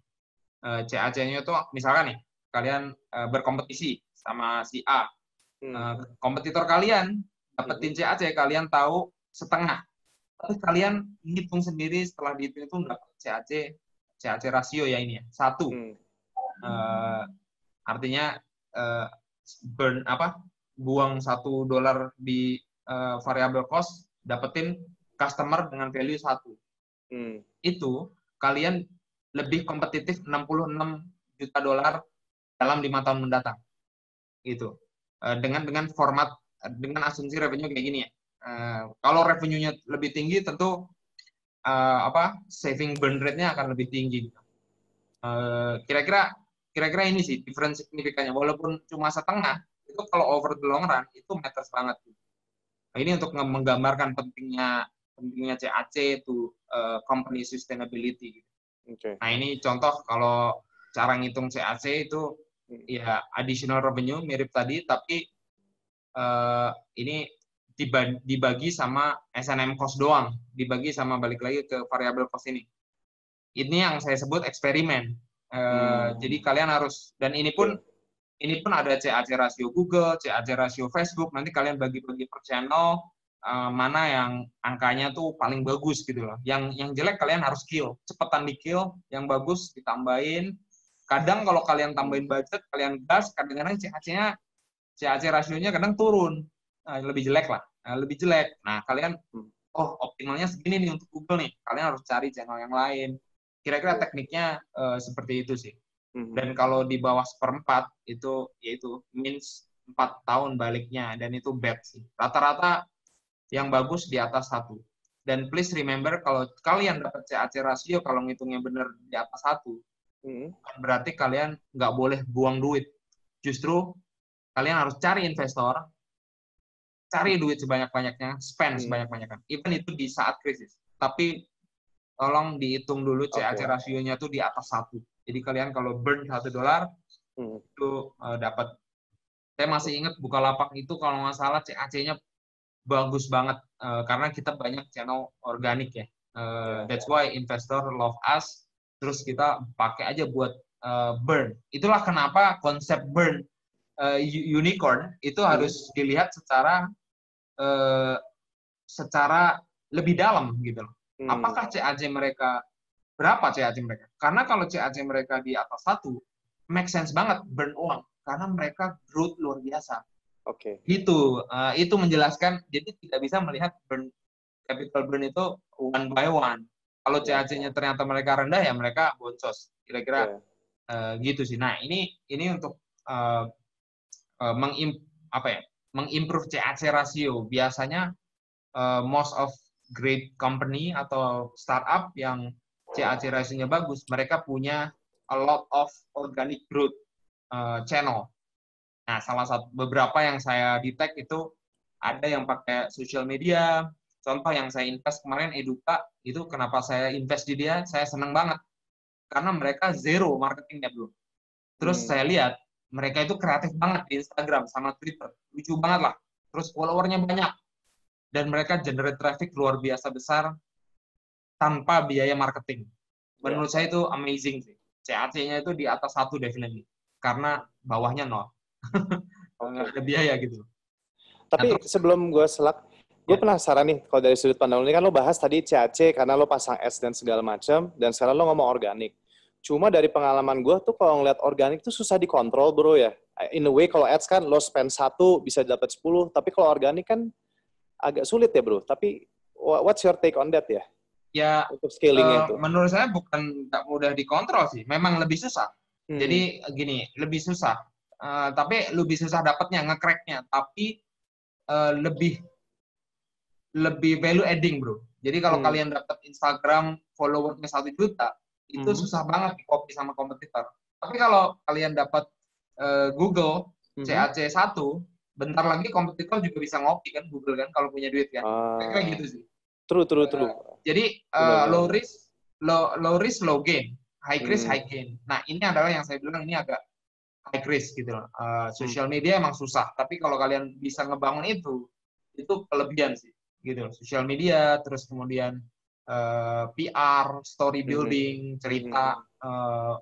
Eh, CAC-nya tuh misalkan nih, kalian uh, berkompetisi sama si A. Hmm. Uh, kompetitor kalian dapetin hmm. CAC, kalian tahu setengah tapi kalian hitung sendiri setelah dihitung itu dapat CAC CAC rasio ya ini ya satu hmm. uh, artinya uh, burn apa buang satu dolar di uh, variable cost dapetin customer dengan value satu hmm. itu kalian lebih kompetitif 66 juta dolar dalam lima tahun mendatang gitu uh, dengan dengan format dengan asumsi revenue kayak gini ya Uh, kalau revenue-nya lebih tinggi, tentu uh, apa saving burn rate-nya akan lebih tinggi. Kira-kira kira-kira ini sih difference signifikannya. Walaupun cuma setengah, itu kalau over the long run itu matters banget. Nah, ini untuk menggambarkan pentingnya pentingnya CAC itu company sustainability. Okay. Nah ini contoh kalau cara ngitung CAC itu ya additional revenue mirip tadi, tapi uh, ini dibagi sama SNM cost doang, dibagi sama balik lagi ke variable cost ini. Ini yang saya sebut eksperimen. Uh, hmm. Jadi kalian harus dan ini pun ini pun ada CAC rasio Google, CAC rasio Facebook. Nanti kalian bagi-bagi per channel uh, mana yang angkanya tuh paling bagus gitu loh. Yang yang jelek kalian harus kill, cepetan di kill. Yang bagus ditambahin. Kadang kalau kalian tambahin budget, kalian gas, kadang-kadang CAC-nya CAC rasionya kadang turun uh, lebih jelek lah, uh, lebih jelek. Nah, kalian hmm, oh optimalnya segini nih untuk Google nih. Kalian harus cari channel yang lain. Kira-kira tekniknya uh, seperti itu sih. Hmm. Dan kalau di bawah seperempat itu yaitu means empat tahun baliknya dan itu bad sih. Rata-rata yang bagus di atas satu. Dan please remember kalau kalian dapat CAC rasio kalau ngitungnya benar di atas satu, hmm. berarti kalian nggak boleh buang duit. Justru kalian harus cari investor, cari duit sebanyak-banyaknya, spend hmm. sebanyak-banyaknya. Even itu di saat krisis. Tapi tolong dihitung dulu CAC okay. rasionya tuh di atas satu. Jadi kalian kalau burn satu dolar hmm. itu uh, dapat. Saya masih ingat Bukalapak itu kalau nggak salah CAC-nya bagus banget uh, karena kita banyak channel organik ya. Uh, that's why investor love us. Terus kita pakai aja buat uh, burn. Itulah kenapa konsep burn uh, unicorn itu hmm. harus dilihat secara uh, secara lebih dalam gitu loh. Hmm. Apakah CAC mereka berapa CAC mereka? Karena kalau CAC mereka di atas satu, make sense banget burn uang karena mereka growth luar biasa. Oke. Okay. Itu uh, itu menjelaskan jadi tidak bisa melihat burn capital burn itu one by one. Kalau CAC-nya ternyata mereka rendah ya mereka boncos. Kira-kira yeah. uh, gitu sih. Nah, ini ini untuk uh, uh, mengim apa ya? mengimprove CAC rasio. Biasanya uh, most of great company atau startup yang CAC rasionya bagus, mereka punya a lot of organic growth uh, channel Nah, salah satu beberapa yang saya detect itu ada yang pakai social media. Contoh yang saya invest kemarin Eduka, itu kenapa saya invest di dia, saya senang banget. Karena mereka zero marketingnya, bro. Terus hmm. saya lihat, mereka itu kreatif banget di Instagram sama Twitter. Lucu banget lah. Terus followernya banyak. Dan mereka generate traffic luar biasa besar tanpa biaya marketing. Menurut yeah. saya itu amazing sih. CAC-nya itu di atas satu definitely. Karena bawahnya nol nggak ada biaya gitu. Tapi nah, sebelum gue selak, gue ya. penasaran nih kalau dari sudut pandang ini kan lo bahas tadi CAC karena lo pasang ads dan segala macam, dan sekarang lo ngomong organik. Cuma dari pengalaman gue tuh kalau ngeliat organik tuh susah dikontrol bro ya. In a way kalau ads kan lo spend satu bisa dapat 10, tapi kalau organik kan agak sulit ya bro. Tapi what's your take on that ya? Ya, untuk scalingnya uh, itu. Menurut saya bukan nggak mudah dikontrol sih, memang lebih susah. Hmm. Jadi gini, lebih susah uh, tapi lebih susah dapatnya ngecracknya. Tapi uh, lebih lebih value adding bro. Jadi kalau hmm. kalian dapat Instagram followernya satu juta itu hmm. susah banget di copy sama kompetitor. Tapi kalau kalian dapat uh, Google hmm. CAC satu bentar lagi kompetitor juga bisa ngopi kan Google kan kalau punya duit kan. Uh, kayak gitu sih. True true true. Uh, jadi uh, low risk low low risk low gain. High risk hmm. high gain. Nah ini adalah yang saya bilang ini agak high risk gitu loh. Uh, social media emang susah, tapi kalau kalian bisa ngebangun itu, itu kelebihan sih, gitu loh. Social media, terus kemudian uh, eh, PR, story hmm. building, cerita, uh,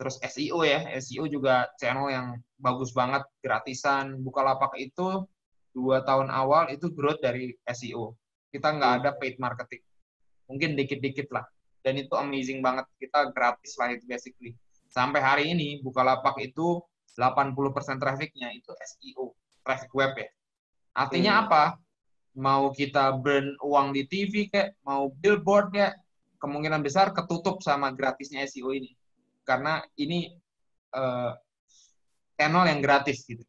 terus SEO ya, SEO juga channel yang bagus banget, gratisan. Bukalapak itu dua tahun awal itu growth dari SEO. Kita nggak ada paid marketing, mungkin dikit-dikit lah. Dan itu amazing banget, kita gratis lah itu basically Sampai hari ini Bukalapak itu 80% trafficnya itu SEO, traffic web ya. Artinya hmm. apa? Mau kita burn uang di TV kayak, mau billboard kayak, kemungkinan besar ketutup sama gratisnya SEO ini. Karena ini uh, channel yang gratis gitu.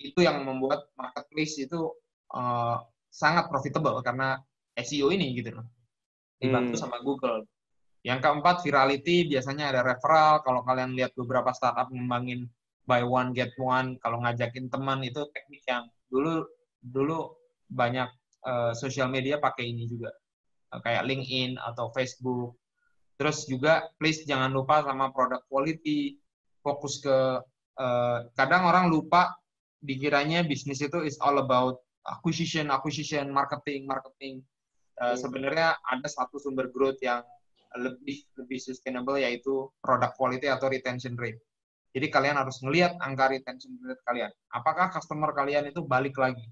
Itu yang membuat marketplace itu uh, sangat profitable karena SEO ini gitu loh. Dibantu hmm. sama Google. Yang keempat, virality biasanya ada referral. Kalau kalian lihat beberapa startup ngembangin buy one get one, kalau ngajakin teman itu teknik yang dulu dulu banyak uh, sosial media pakai ini juga. Uh, kayak LinkedIn atau Facebook. Terus juga please jangan lupa sama produk quality, fokus ke uh, kadang orang lupa dikiranya bisnis itu is all about acquisition, acquisition, marketing, marketing. Uh, sebenarnya ada satu sumber growth yang lebih lebih sustainable yaitu product quality atau retention rate. Jadi kalian harus melihat angka retention rate kalian. Apakah customer kalian itu balik lagi?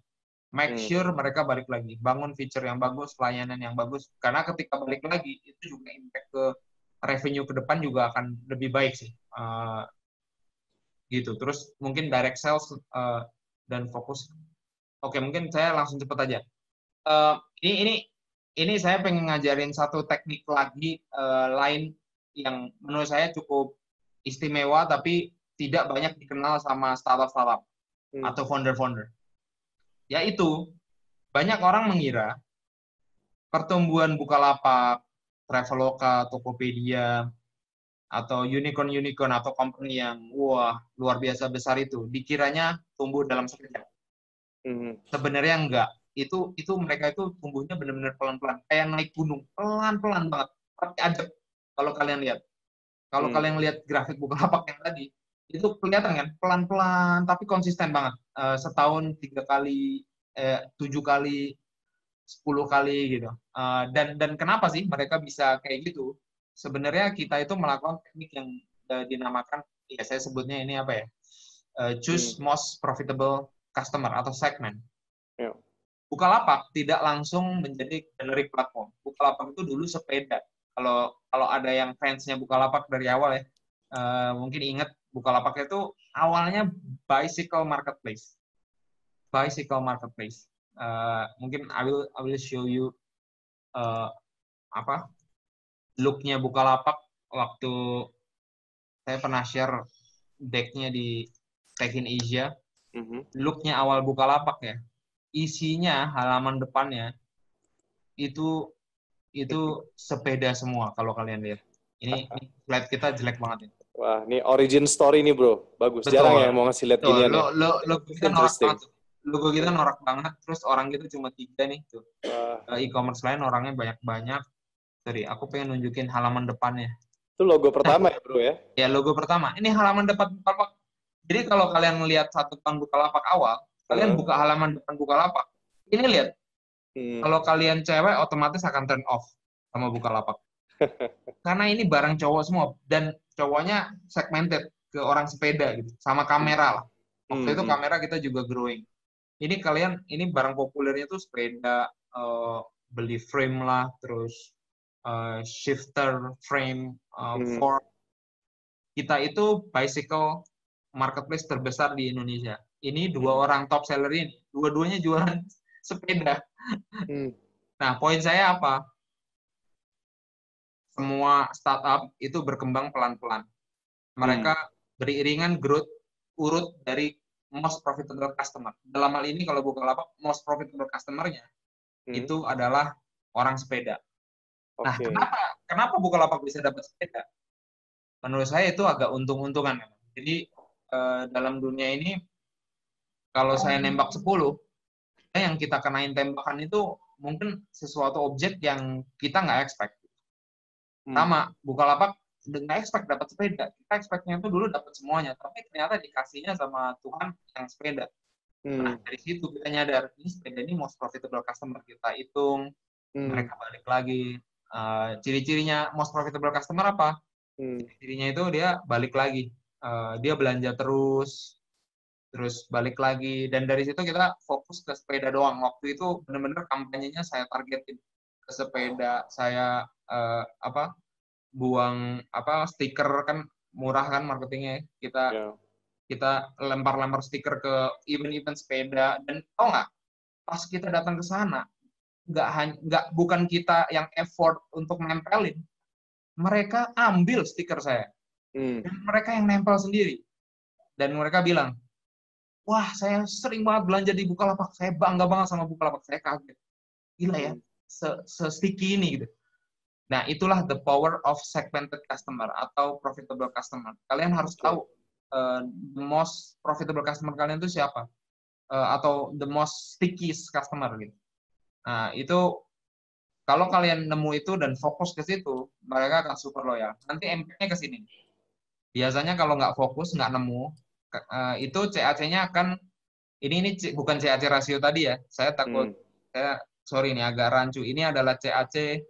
Make hmm. sure mereka balik lagi. Bangun feature yang bagus, pelayanan yang bagus. Karena ketika balik lagi, itu juga impact ke revenue ke depan juga akan lebih baik sih. Uh, gitu. Terus mungkin direct sales uh, dan fokus. Oke, mungkin saya langsung cepat aja. Uh, ini ini ini saya pengen ngajarin satu teknik lagi uh, lain yang menurut saya cukup istimewa tapi tidak banyak dikenal sama startup-startup hmm. atau founder-founder. Yaitu banyak orang mengira pertumbuhan Bukalapak, Traveloka, Tokopedia, atau unicorn-unicorn atau company yang wah luar biasa besar itu dikiranya tumbuh dalam sekejap. Mm-hmm. Sebenarnya enggak. Itu itu mereka itu tumbuhnya benar-benar pelan-pelan, kayak naik gunung, pelan-pelan banget. Tapi adem kalau kalian lihat. Kalau hmm. kalian lihat grafik Bukalapak yang tadi, itu kelihatan kan pelan-pelan tapi konsisten banget. Uh, setahun tiga kali, eh, tujuh kali, sepuluh kali gitu. Uh, dan dan kenapa sih mereka bisa kayak gitu? sebenarnya kita itu melakukan teknik yang uh, dinamakan ya saya sebutnya ini apa ya uh, choose hmm. most profitable customer atau segment. Yeah. Bukalapak tidak langsung menjadi generic platform. Bukalapak itu dulu sepeda. Kalau kalau ada yang fansnya Bukalapak dari awal ya, uh, mungkin ingat Bukalapak itu awalnya bicycle marketplace. Bicycle marketplace. Uh, mungkin I will I will show you uh, apa looknya Bukalapak waktu saya pernah share decknya di Tech in Asia. Mm-hmm. Looknya awal Bukalapak ya, isinya halaman depannya itu itu sepeda semua kalau kalian lihat. Ini, ini slide kita jelek banget ya. Wah, ini origin story nih bro, bagus. Betul. Jarang ya mau ngasih lihat gini lo, lo, lo, kita norak banget. Logo kita norak banget, terus orang gitu cuma tiga nih tuh. Uh. E-commerce lain orangnya banyak-banyak, Sorry, aku pengen nunjukin halaman depannya. Itu logo pertama ya, bro ya? Ya, logo pertama. Ini halaman depan. Jadi kalau kalian melihat satu tahun Bukalapak awal, kalian buka halaman depan Bukalapak. Ini lihat. Hmm. Kalau kalian cewek, otomatis akan turn off sama Bukalapak. Karena ini barang cowok semua. Dan cowoknya segmented ke orang sepeda gitu. Sama kamera lah. Waktu hmm. itu kamera kita juga growing. Ini kalian, ini barang populernya tuh sepeda, uh, beli frame lah, terus uh, shifter frame uh, hmm. for kita itu bicycle marketplace terbesar di Indonesia. Ini dua hmm. orang top seller ini, dua-duanya jualan sepeda. Hmm. Nah, poin saya apa? Semua startup itu berkembang pelan-pelan. Mereka hmm. beriringan growth urut dari most profitable customer. Dalam hal ini kalau Bukalapak most profitable customer-nya hmm. itu adalah orang sepeda. Nah, kenapa kenapa Bukalapak bisa dapat sepeda? Menurut saya itu agak untung-untungan. Jadi eh, dalam dunia ini kalau saya nembak 10, yang kita kenain tembakan itu mungkin sesuatu objek yang kita nggak expect. Hmm. Sama, Bukalapak nggak expect dapat sepeda. Kita expectnya itu dulu dapat semuanya, tapi ternyata dikasihnya sama Tuhan yang sepeda. Hmm. Nah, dari situ kita nyadar, ini sepeda ini most profitable customer. Kita hitung, hmm. mereka balik lagi, Uh, ciri-cirinya most profitable customer apa? Hmm. Cirinya itu dia balik lagi, uh, dia belanja terus, terus balik lagi, dan dari situ kita fokus ke sepeda doang. Waktu itu benar-benar kampanyenya saya targetin ke sepeda, saya uh, apa buang apa stiker kan murah kan marketingnya kita yeah. kita lempar-lempar stiker ke event-event sepeda. Dan tau nggak pas kita datang ke sana nggak hanya nggak bukan kita yang effort untuk nempelin. Mereka ambil stiker saya. Hmm. dan mereka yang nempel sendiri. Dan mereka bilang wah saya sering banget belanja di Bukalapak saya bangga banget sama Bukalapak saya kaget gila ya hmm. se, se sticky ini gitu nah itulah the power of segmented customer atau profitable customer kalian harus tahu uh, the most profitable customer kalian itu siapa uh, atau the most sticky customer gitu Nah, itu kalau kalian nemu itu dan fokus ke situ, mereka akan super loyal. Nanti impact-nya ke sini. Biasanya kalau nggak fokus, nggak nemu, uh, itu CAC-nya akan ini ini bukan CAC rasio tadi ya. Saya takut hmm. saya sorry ini agak rancu. Ini adalah CAC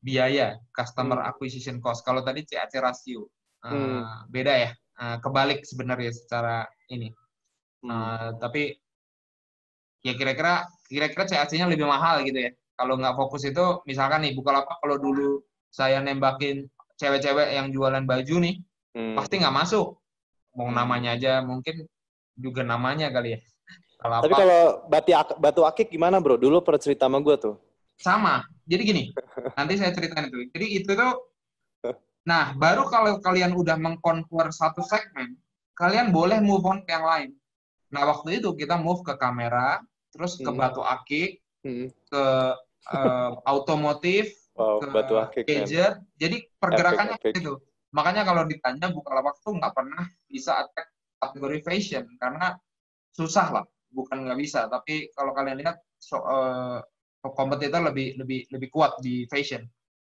biaya customer hmm. acquisition cost. Kalau tadi CAC rasio. Uh, hmm. beda ya. Uh, kebalik sebenarnya secara ini. Uh, hmm. tapi ya kira-kira kira-kira CAC-nya lebih mahal gitu ya. Kalau nggak fokus itu, misalkan nih Bukalapak kalau dulu saya nembakin cewek-cewek yang jualan baju nih, hmm. pasti nggak masuk. Mau hmm. namanya aja, mungkin juga namanya kali ya. Kalau Tapi kalau batu, batu akik gimana bro? Dulu pernah cerita sama gue tuh. Sama. Jadi gini, nanti saya ceritain itu. Jadi itu tuh, nah baru kalau kalian udah mengkonvert satu segmen, kalian boleh move on ke yang lain. Nah waktu itu kita move ke kamera, terus ke hmm. Batu Akik, hmm. ke uh, otomotif, wow, ke batu akik, gadget. Man. Jadi pergerakannya epic, epic. gitu. Makanya kalau ditanya Bukalapak tuh nggak pernah bisa attack kategori fashion karena susah lah, bukan nggak bisa. Tapi kalau kalian lihat so, uh, kompetitor lebih lebih lebih kuat di fashion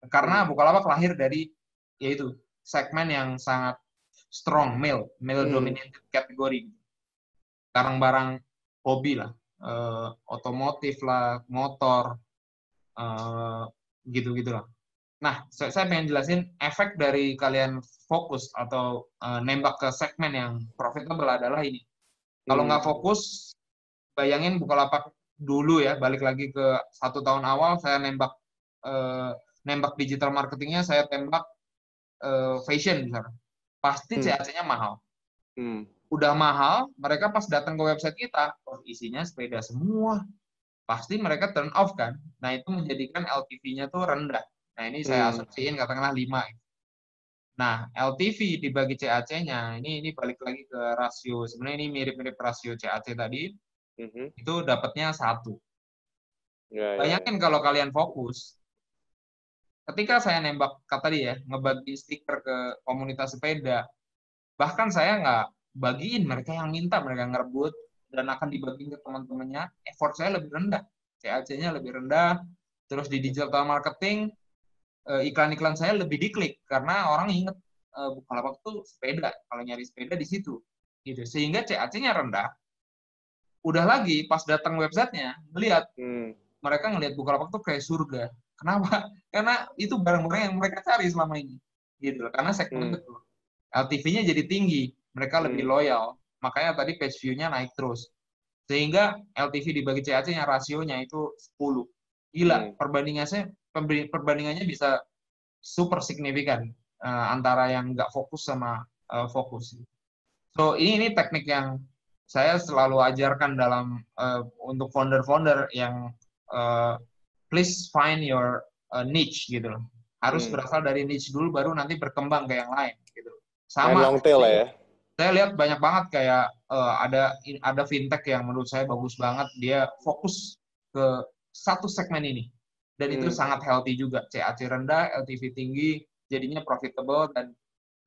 karena hmm. Bukalapak lahir dari yaitu segmen yang sangat strong male male hmm. dominated kategori barang-barang hobi lah uh, otomotif lah motor uh, gitu gitulah nah saya, pengen jelasin efek dari kalian fokus atau uh, nembak ke segmen yang profitable adalah ini kalau hmm. nggak fokus bayangin bukalapak dulu ya balik lagi ke satu tahun awal saya nembak uh, nembak digital marketingnya saya tembak uh, fashion misalnya pasti hmm. CAC-nya mahal. Hmm. Udah mahal, mereka pas datang ke website kita, oh, isinya sepeda semua. Pasti mereka turn off kan. Nah, itu menjadikan LTV-nya tuh rendah. Nah, ini saya hmm. asumsiin katakanlah 5. Nah, LTV dibagi CAC-nya, ini ini balik lagi ke rasio. Sebenarnya ini mirip-mirip rasio CAC tadi. Mm-hmm. Itu dapatnya satu. Ya, ya, Bayangin ya. kalau kalian fokus, ketika saya nembak kata dia ngebagi stiker ke komunitas sepeda bahkan saya nggak bagiin mereka yang minta mereka ngerebut dan akan dibagi ke teman-temannya effort saya lebih rendah CAC-nya lebih rendah terus di digital marketing iklan-iklan saya lebih diklik karena orang inget eh, Bukalapak tuh sepeda kalau nyari sepeda di situ gitu sehingga CAC-nya rendah udah lagi pas datang websitenya melihat hmm. mereka ngelihat Bukalapak tuh kayak surga Kenapa? Karena itu barang-barang yang mereka cari selama ini. Gitu Karena segmen hmm. itu. LTV-nya jadi tinggi. Mereka lebih hmm. loyal. Makanya tadi page view-nya naik terus. Sehingga LTV dibagi CAC-nya rasionya itu 10. Gila, hmm. perbandingannya perbandingannya bisa super signifikan uh, antara yang nggak fokus sama uh, fokus. So ini ini teknik yang saya selalu ajarkan dalam uh, untuk founder-founder yang uh, please find your uh, niche gitu loh. Harus hmm. berasal dari niche dulu baru nanti berkembang ke yang lain gitu. Sama long tail ya. Saya lihat banyak banget kayak uh, ada ada fintech yang menurut saya bagus banget dia fokus ke satu segmen ini. Dan hmm. itu sangat healthy juga. CAC rendah, LTV tinggi, jadinya profitable dan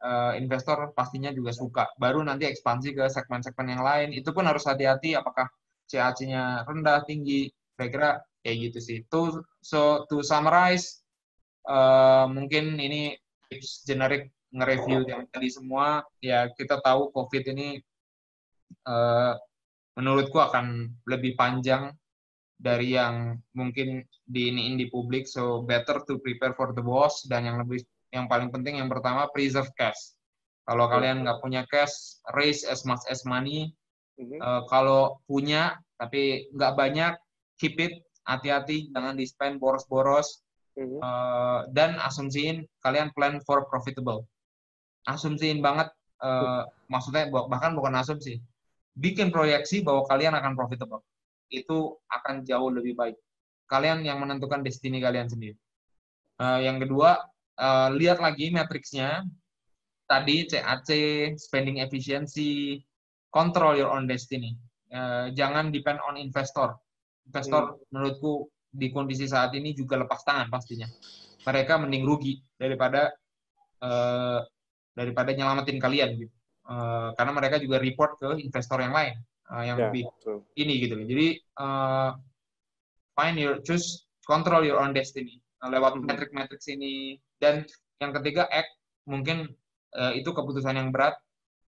uh, investor pastinya juga suka. Baru nanti ekspansi ke segmen-segmen yang lain. Itu pun harus hati-hati apakah CAC-nya rendah, tinggi. Kira-kira kayak gitu sih. To, so to summarize, uh, mungkin ini tips generik nge-review yang tadi semua. Ya kita tahu COVID ini uh, menurutku akan lebih panjang dari yang mungkin di ini di publik. So better to prepare for the worst dan yang lebih yang paling penting yang pertama preserve cash. Kalau kalian nggak punya cash, raise as much as money. Uh, kalau punya tapi nggak banyak, keep it hati-hati jangan di spend boros-boros mm-hmm. uh, dan asumsiin kalian plan for profitable asumsiin banget uh, maksudnya bahkan bukan asumsi bikin proyeksi bahwa kalian akan profitable itu akan jauh lebih baik kalian yang menentukan destiny kalian sendiri uh, yang kedua uh, lihat lagi matriksnya tadi CAC spending efficiency control your own destiny uh, jangan depend on investor investor hmm. menurutku di kondisi saat ini juga lepas tangan pastinya. Mereka mending rugi daripada uh, daripada nyelamatin kalian gitu. Uh, karena mereka juga report ke investor yang lain uh, yang yeah, lebih true. ini gitu. Jadi uh, find your choose control your own destiny uh, lewat hmm. metrik-metrik sini dan yang ketiga act mungkin uh, itu keputusan yang berat.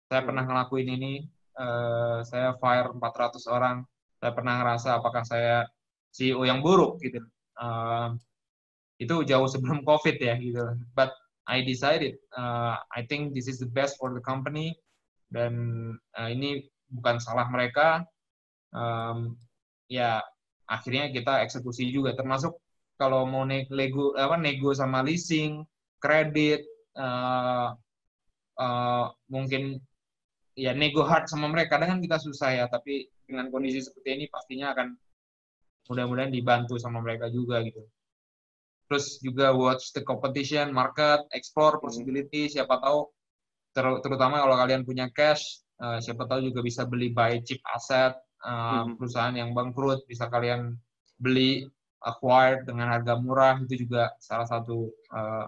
Saya hmm. pernah ngelakuin ini. Uh, saya fire 400 orang saya pernah ngerasa apakah saya CEO yang buruk gitu. Uh, itu jauh sebelum COVID ya gitu. But I decided, uh, I think this is the best for the company dan uh, ini bukan salah mereka. Um, ya akhirnya kita eksekusi juga termasuk kalau mau nego apa nego sama leasing, kredit, uh, uh, mungkin ya nego hard sama mereka kadang kan kita susah ya tapi dengan kondisi seperti ini pastinya akan mudah-mudahan dibantu sama mereka juga gitu. Terus juga watch the competition, market, explore possibility, siapa tahu ter terutama kalau kalian punya cash, uh, siapa tahu juga bisa beli buy cheap asset, uh, hmm. perusahaan yang bangkrut bisa kalian beli acquired dengan harga murah itu juga salah satu uh,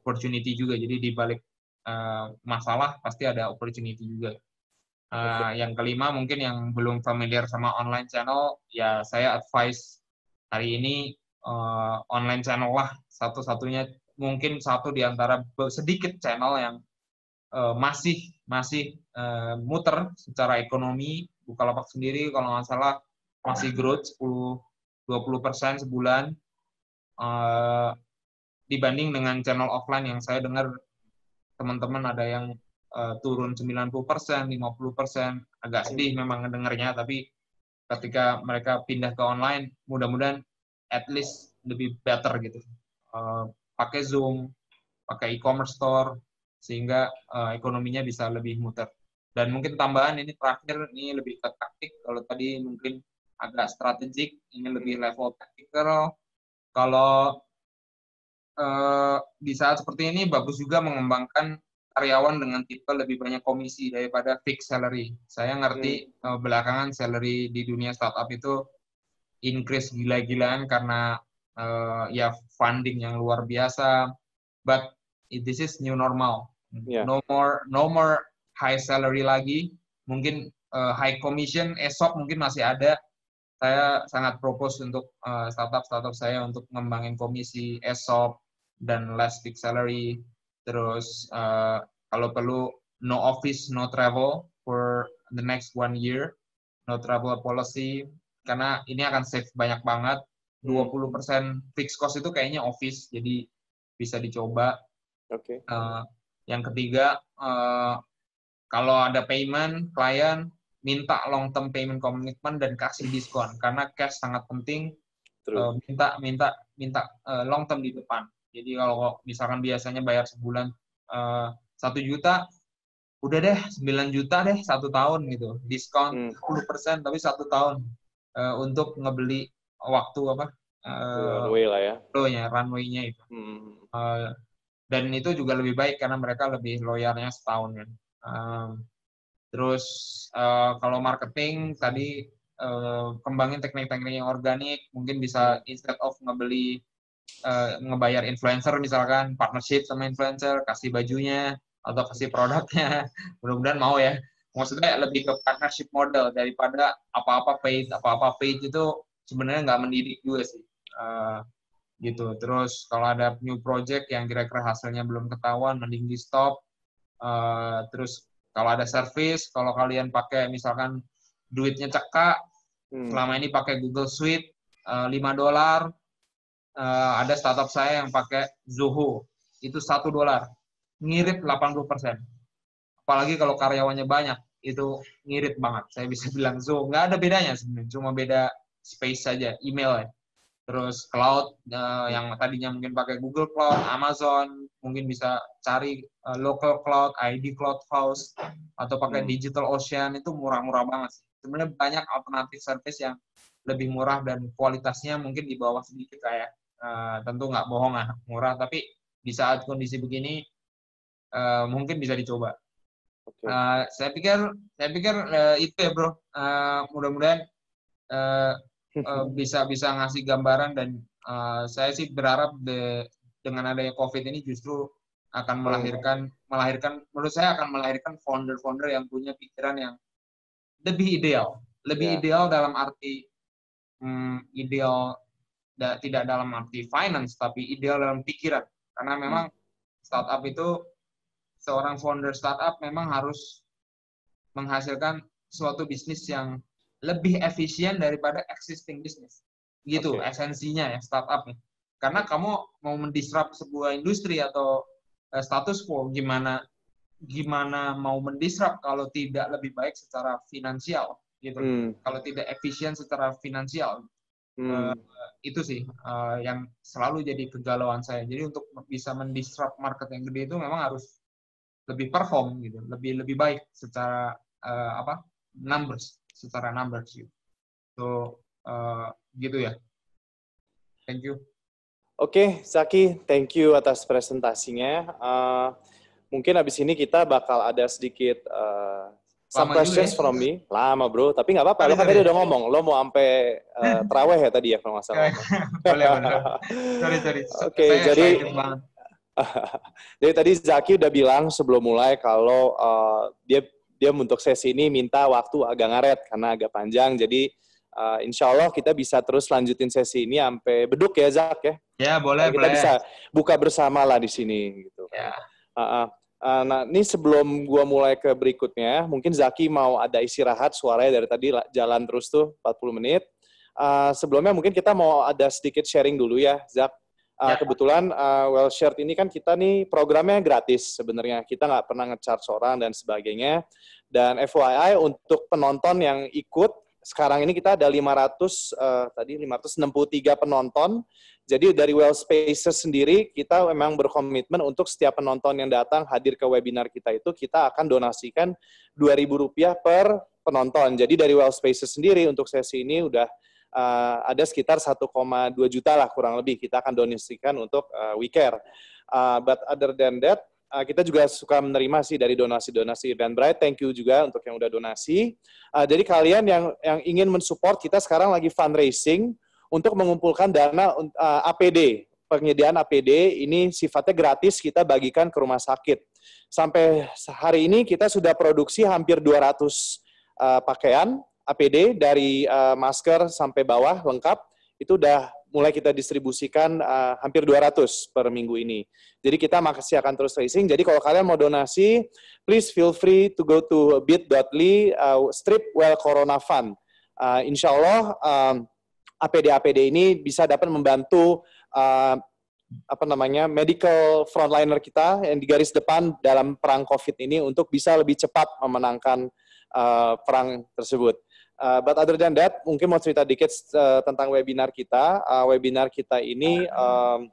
opportunity juga. Jadi di balik uh, masalah pasti ada opportunity juga. Uh, yang kelima mungkin yang belum familiar sama online channel, ya saya advice hari ini uh, online channel lah satu-satunya mungkin satu di antara sedikit channel yang uh, masih masih uh, muter secara ekonomi. Bukalapak sendiri kalau nggak salah masih growth 10 20 persen sebulan uh, dibanding dengan channel offline yang saya dengar teman-teman ada yang uh, turun 90 persen, 50 persen, agak sedih memang ngedengarnya, tapi ketika mereka pindah ke online, mudah-mudahan at least lebih better gitu. Uh, pakai Zoom, pakai e-commerce store, sehingga uh, ekonominya bisa lebih muter. Dan mungkin tambahan ini terakhir, ini lebih ke taktik. Kalau tadi mungkin agak strategik, ini lebih level tactical. Kalau uh, di saat seperti ini bagus juga mengembangkan karyawan dengan tipe lebih banyak komisi daripada fixed salary. Saya ngerti hmm. uh, belakangan salary di dunia startup itu increase gila-gilaan karena uh, ya funding yang luar biasa. But this is new normal. Yeah. No more no more high salary lagi. Mungkin uh, high commission, ESOP mungkin masih ada, saya sangat propose untuk uh, startup-startup saya untuk ngembangin komisi ESOP dan less fixed salary. Terus uh, kalau perlu no office, no travel for the next one year, no travel policy karena ini akan save banyak banget. 20% hmm. fixed cost itu kayaknya office, jadi bisa dicoba. Oke. Okay. Uh, yang ketiga, uh, kalau ada payment klien minta long term payment commitment dan kasih diskon karena cash sangat penting. Uh, minta minta minta uh, long term di depan. Jadi kalau misalkan biasanya bayar sebulan eh, satu uh, juta, udah deh 9 juta deh satu tahun gitu, diskon hmm. 10% tapi satu tahun uh, untuk ngebeli waktu apa? Uh, runway lah ya. Runway-nya, runway-nya itu. Hmm. Uh, dan itu juga lebih baik karena mereka lebih loyalnya setahun kan. Um, Terus uh, kalau marketing tadi uh, kembangin teknik-teknik yang organik, mungkin bisa instead of ngebeli uh, ngebayar influencer misalkan partnership sama influencer, kasih bajunya atau kasih produknya. Mudah-mudahan mau ya. Maksudnya lebih ke partnership model daripada apa-apa paid, apa-apa paid itu sebenarnya nggak mendidik juga sih. Uh, gitu. Terus kalau ada new project yang kira-kira hasilnya belum ketahuan, mending di stop. Uh, terus kalau ada service, kalau kalian pakai misalkan duitnya cekak, hmm. selama ini pakai Google Suite uh, eh, 5 dolar, uh, ada startup saya yang pakai Zoho, itu satu dolar, ngirit 80 persen. Apalagi kalau karyawannya banyak, itu ngirit banget. Saya bisa bilang Zoho, nggak ada bedanya sebenarnya, cuma beda space saja, email ya terus cloud uh, yang tadinya mungkin pakai Google Cloud, Amazon, mungkin bisa cari uh, local cloud, ID Cloud House atau pakai hmm. Digital Ocean itu murah-murah banget sih. Sebenarnya banyak alternatif service yang lebih murah dan kualitasnya mungkin di bawah sedikit kayak uh, tentu nggak bohong lah murah tapi di saat kondisi begini uh, mungkin bisa dicoba. Okay. Uh, saya pikir saya pikir uh, itu ya bro. Uh, mudah-mudahan uh, uh, bisa bisa ngasih gambaran dan uh, saya sih berharap de, dengan adanya COVID ini justru akan melahirkan melahirkan menurut saya akan melahirkan founder-founder yang punya pikiran yang lebih ideal, lebih yeah. ideal dalam arti hmm, ideal da, tidak dalam arti finance tapi ideal dalam pikiran karena memang hmm. startup itu seorang founder startup memang harus menghasilkan suatu bisnis yang lebih efisien daripada existing business. Gitu okay. esensinya ya startup nih. Karena kamu mau mendisrupt sebuah industri atau uh, status quo gimana gimana mau mendisrupt kalau tidak lebih baik secara finansial gitu. Hmm. Kalau tidak efisien secara finansial. Hmm. Uh, itu sih uh, yang selalu jadi kegalauan saya. Jadi untuk bisa mendisrupt market yang gede itu memang harus lebih perform gitu, lebih lebih baik secara uh, apa numbers secara numbers gitu. So uh, gitu ya. Thank you. Oke, okay, Zaki, thank you atas presentasinya. Uh, mungkin habis ini kita bakal ada sedikit uh, some Lama questions ya. from me. Lama bro, tapi nggak apa-apa. Lo kan tadi udah ngomong, lo mau sampai uh, terawih ya tadi ya kalau nggak salah. boleh, boleh. Sorry, sorry. Oke, Saya jadi-. Jadi tadi Zaki udah bilang sebelum mulai kalau uh, dia dia untuk sesi ini minta waktu agak ngaret karena agak panjang. Jadi uh, insya Allah kita bisa terus lanjutin sesi ini sampai beduk ya Zak ya. Ya, boleh, kita boleh. bisa buka bersama lah di sini gitu. Ya. Uh, uh. Uh, nah, ini sebelum gua mulai ke berikutnya, mungkin Zaki mau ada istirahat suaranya dari tadi la- jalan terus tuh 40 menit. Uh, sebelumnya mungkin kita mau ada sedikit sharing dulu ya, Zak. Uh, Ya. Kebetulan uh, Well Shared ini kan kita nih programnya gratis sebenarnya. Kita nggak pernah nge-charge orang dan sebagainya. Dan FYI untuk penonton yang ikut, sekarang ini kita ada 500, uh, tadi 563 penonton. Jadi dari Well Spaces sendiri kita memang berkomitmen untuk setiap penonton yang datang hadir ke webinar kita itu kita akan donasikan Rp2.000 per penonton. Jadi dari Well Spaces sendiri untuk sesi ini udah uh, ada sekitar 1,2 juta lah kurang lebih kita akan donasikan untuk uh, We Care. Uh, but other than that, uh, kita juga suka menerima sih dari donasi-donasi Eventbrite. Thank you juga untuk yang udah donasi. Uh, jadi kalian yang yang ingin mensupport kita sekarang lagi fundraising untuk mengumpulkan dana uh, APD. Penyediaan APD ini sifatnya gratis kita bagikan ke rumah sakit. Sampai hari ini kita sudah produksi hampir 200 uh, pakaian APD dari uh, masker sampai bawah lengkap. Itu udah mulai kita distribusikan uh, hampir 200 per minggu ini. Jadi kita masih akan terus racing. Jadi kalau kalian mau donasi, please feel free to go to bit.ly uh, strip well corona fund. Uh, insya Allah um, APD-APD ini bisa dapat membantu uh, apa namanya medical frontliner kita yang di garis depan dalam perang COVID ini untuk bisa lebih cepat memenangkan uh, perang tersebut. Uh, but other than that, mungkin mau cerita dikit uh, tentang webinar kita. Uh, webinar kita ini um,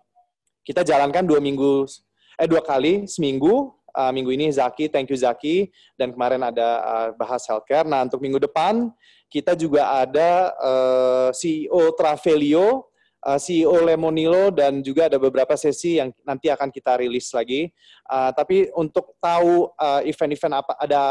kita jalankan dua minggu, eh dua kali seminggu. Uh, minggu ini Zaki, thank you Zaki, dan kemarin ada uh, bahas healthcare. Nah untuk minggu depan kita juga ada uh, CEO Travelio, uh, CEO Lemonilo, dan juga ada beberapa sesi yang nanti akan kita rilis lagi. Uh, tapi untuk tahu uh, event-event apa ada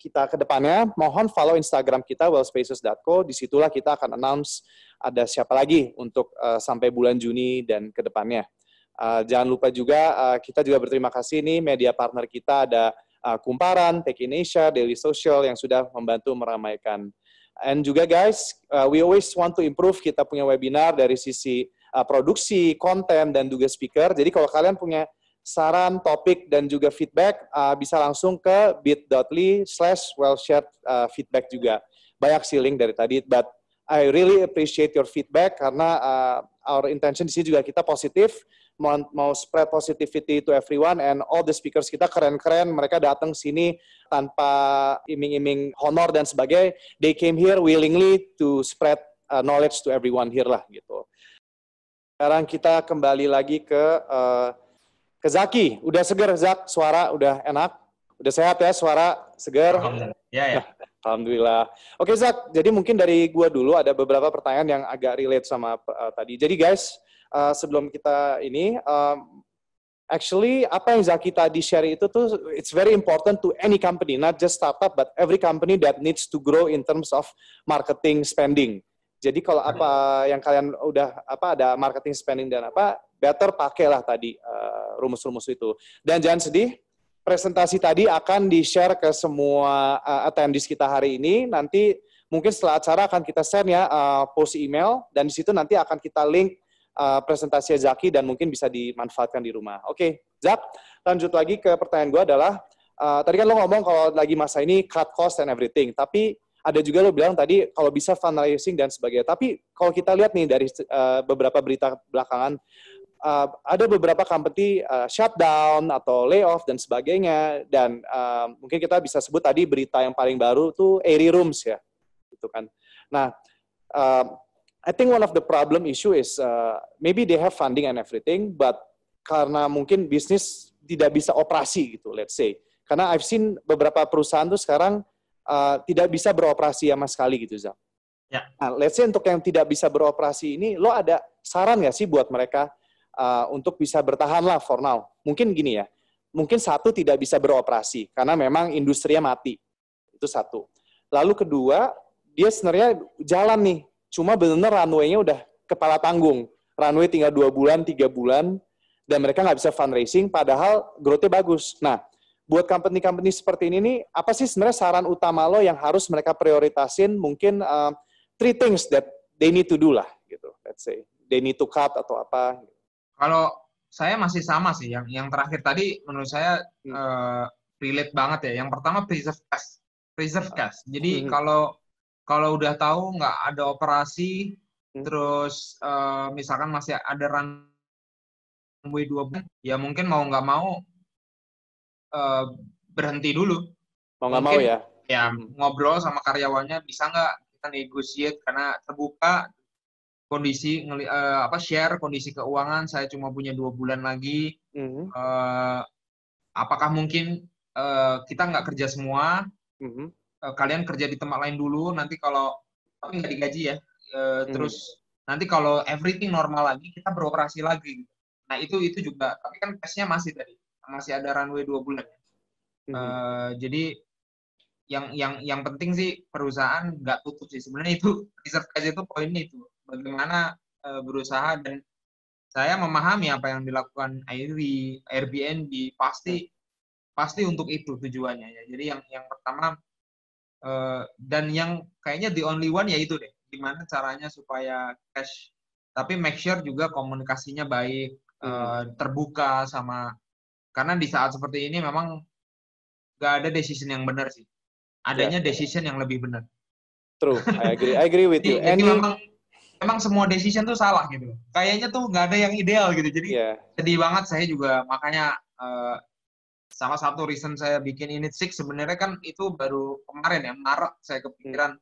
kita ke depannya, mohon follow Instagram kita wellspaces.co. Di situlah kita akan announce ada siapa lagi untuk uh, sampai bulan Juni dan ke depannya. Uh, jangan lupa juga uh, kita juga berterima kasih nih media partner kita ada uh, Kumparan, Tech in Asia, Daily Social yang sudah membantu meramaikan. And juga guys, uh, we always want to improve kita punya webinar dari sisi uh, produksi, konten dan juga speaker. Jadi kalau kalian punya saran, topik dan juga feedback uh, bisa langsung ke bit.ly slash well shared uh, feedback juga. Banyak sih link dari tadi, but I really appreciate your feedback karena uh, our intention di sini juga kita positif mau, mau spread positivity to everyone and all the speakers kita keren-keren mereka datang sini tanpa iming-iming honor dan sebagainya they came here willingly to spread uh, knowledge to everyone here lah gitu sekarang kita kembali lagi ke uh, ke Zaki udah seger Zak suara udah enak udah sehat ya suara seger Alhamdulillah. Ya, ya. Alhamdulillah. Oke Zak, jadi mungkin dari gua dulu ada beberapa pertanyaan yang agak relate sama uh, tadi. Jadi guys, uh, sebelum kita ini, um, actually apa yang Zaki tadi share itu tuh it's very important to any company, not just startup, but every company that needs to grow in terms of marketing spending. Jadi kalau apa yang kalian udah apa ada marketing spending dan apa, better pakailah tadi uh, rumus-rumus itu. Dan jangan sedih, presentasi tadi akan di-share ke semua uh, attendees kita hari ini. Nanti mungkin setelah acara akan kita share ya uh, post email dan di situ nanti akan kita link uh, presentasi Zaki dan mungkin bisa dimanfaatkan di rumah. Oke, Zak, lanjut lagi ke pertanyaan gue adalah uh, tadi kan lo ngomong kalau lagi masa ini cut cost and everything, tapi ada juga lo bilang tadi kalau bisa fundraising dan sebagainya. Tapi kalau kita lihat nih dari uh, beberapa berita belakangan uh, ada beberapa company uh, shutdown atau layoff dan sebagainya. Dan uh, mungkin kita bisa sebut tadi berita yang paling baru tuh Airy Rooms ya gitu kan. Nah uh, I think one of the problem issue is uh, maybe they have funding and everything but karena mungkin bisnis tidak bisa operasi gitu let's say. Karena I've seen beberapa perusahaan tuh sekarang uh, tidak bisa beroperasi sama sekali gitu Zak. Ya. Nah, let's say untuk yang tidak bisa beroperasi ini, lo ada saran nggak sih buat mereka uh, untuk bisa bertahan lah for now. Mungkin gini ya, mungkin satu tidak bisa beroperasi karena memang industrinya mati. Itu satu. Lalu kedua, dia sebenarnya jalan nih, cuma benar runway-nya udah kepala tanggung. Runway tinggal dua bulan, tiga bulan, dan mereka nggak bisa fundraising, padahal growth-nya bagus. Nah, buat company-company seperti ini nih, apa sih sebenarnya saran utama lo yang harus mereka prioritasin? Mungkin uh, three things that they need to do lah, gitu. Let's say they need to cut atau apa. Kalau saya masih sama sih, yang yang terakhir tadi menurut saya hmm. uh, relate banget ya. Yang pertama preserve cash, preserve cash. Jadi hmm. kalau kalau udah tahu nggak ada operasi, hmm. terus uh, misalkan masih ada runway dua bulan, ya mungkin mau nggak mau uh, berhenti dulu. Mau nggak mau ya? Ya ngobrol sama karyawannya bisa nggak kita negotiate karena terbuka kondisi uh, apa share kondisi keuangan saya cuma punya dua bulan lagi. -hmm. uh, apakah mungkin uh, kita nggak kerja semua? -hmm. uh, kalian kerja di tempat lain dulu. Nanti kalau tapi nggak digaji ya. Uh, -hmm. Terus nanti kalau everything normal lagi kita beroperasi lagi. Nah itu itu juga. Tapi kan cashnya masih tadi masih ada runway dua bulan. Mm -hmm. uh, jadi yang yang yang penting sih perusahaan nggak tutup sih. Sebenarnya itu reserve cash itu poinnya itu. Bagaimana uh, berusaha dan saya memahami apa yang dilakukan Airbnb pasti pasti untuk itu tujuannya ya. Jadi yang yang pertama uh, dan yang kayaknya the only one ya itu deh. Gimana caranya supaya cash tapi make sure juga komunikasinya baik uh, terbuka sama karena di saat seperti ini memang nggak ada decision yang benar sih. Adanya yeah. decision yang lebih benar. True, I agree. I agree with you. Jadi, memang memang semua decision tuh salah gitu. Kayaknya tuh nggak ada yang ideal gitu. Jadi yeah. sedih banget saya juga makanya uh, sama satu reason saya bikin Unit Six sebenarnya kan itu baru kemarin ya Maret saya kepikiran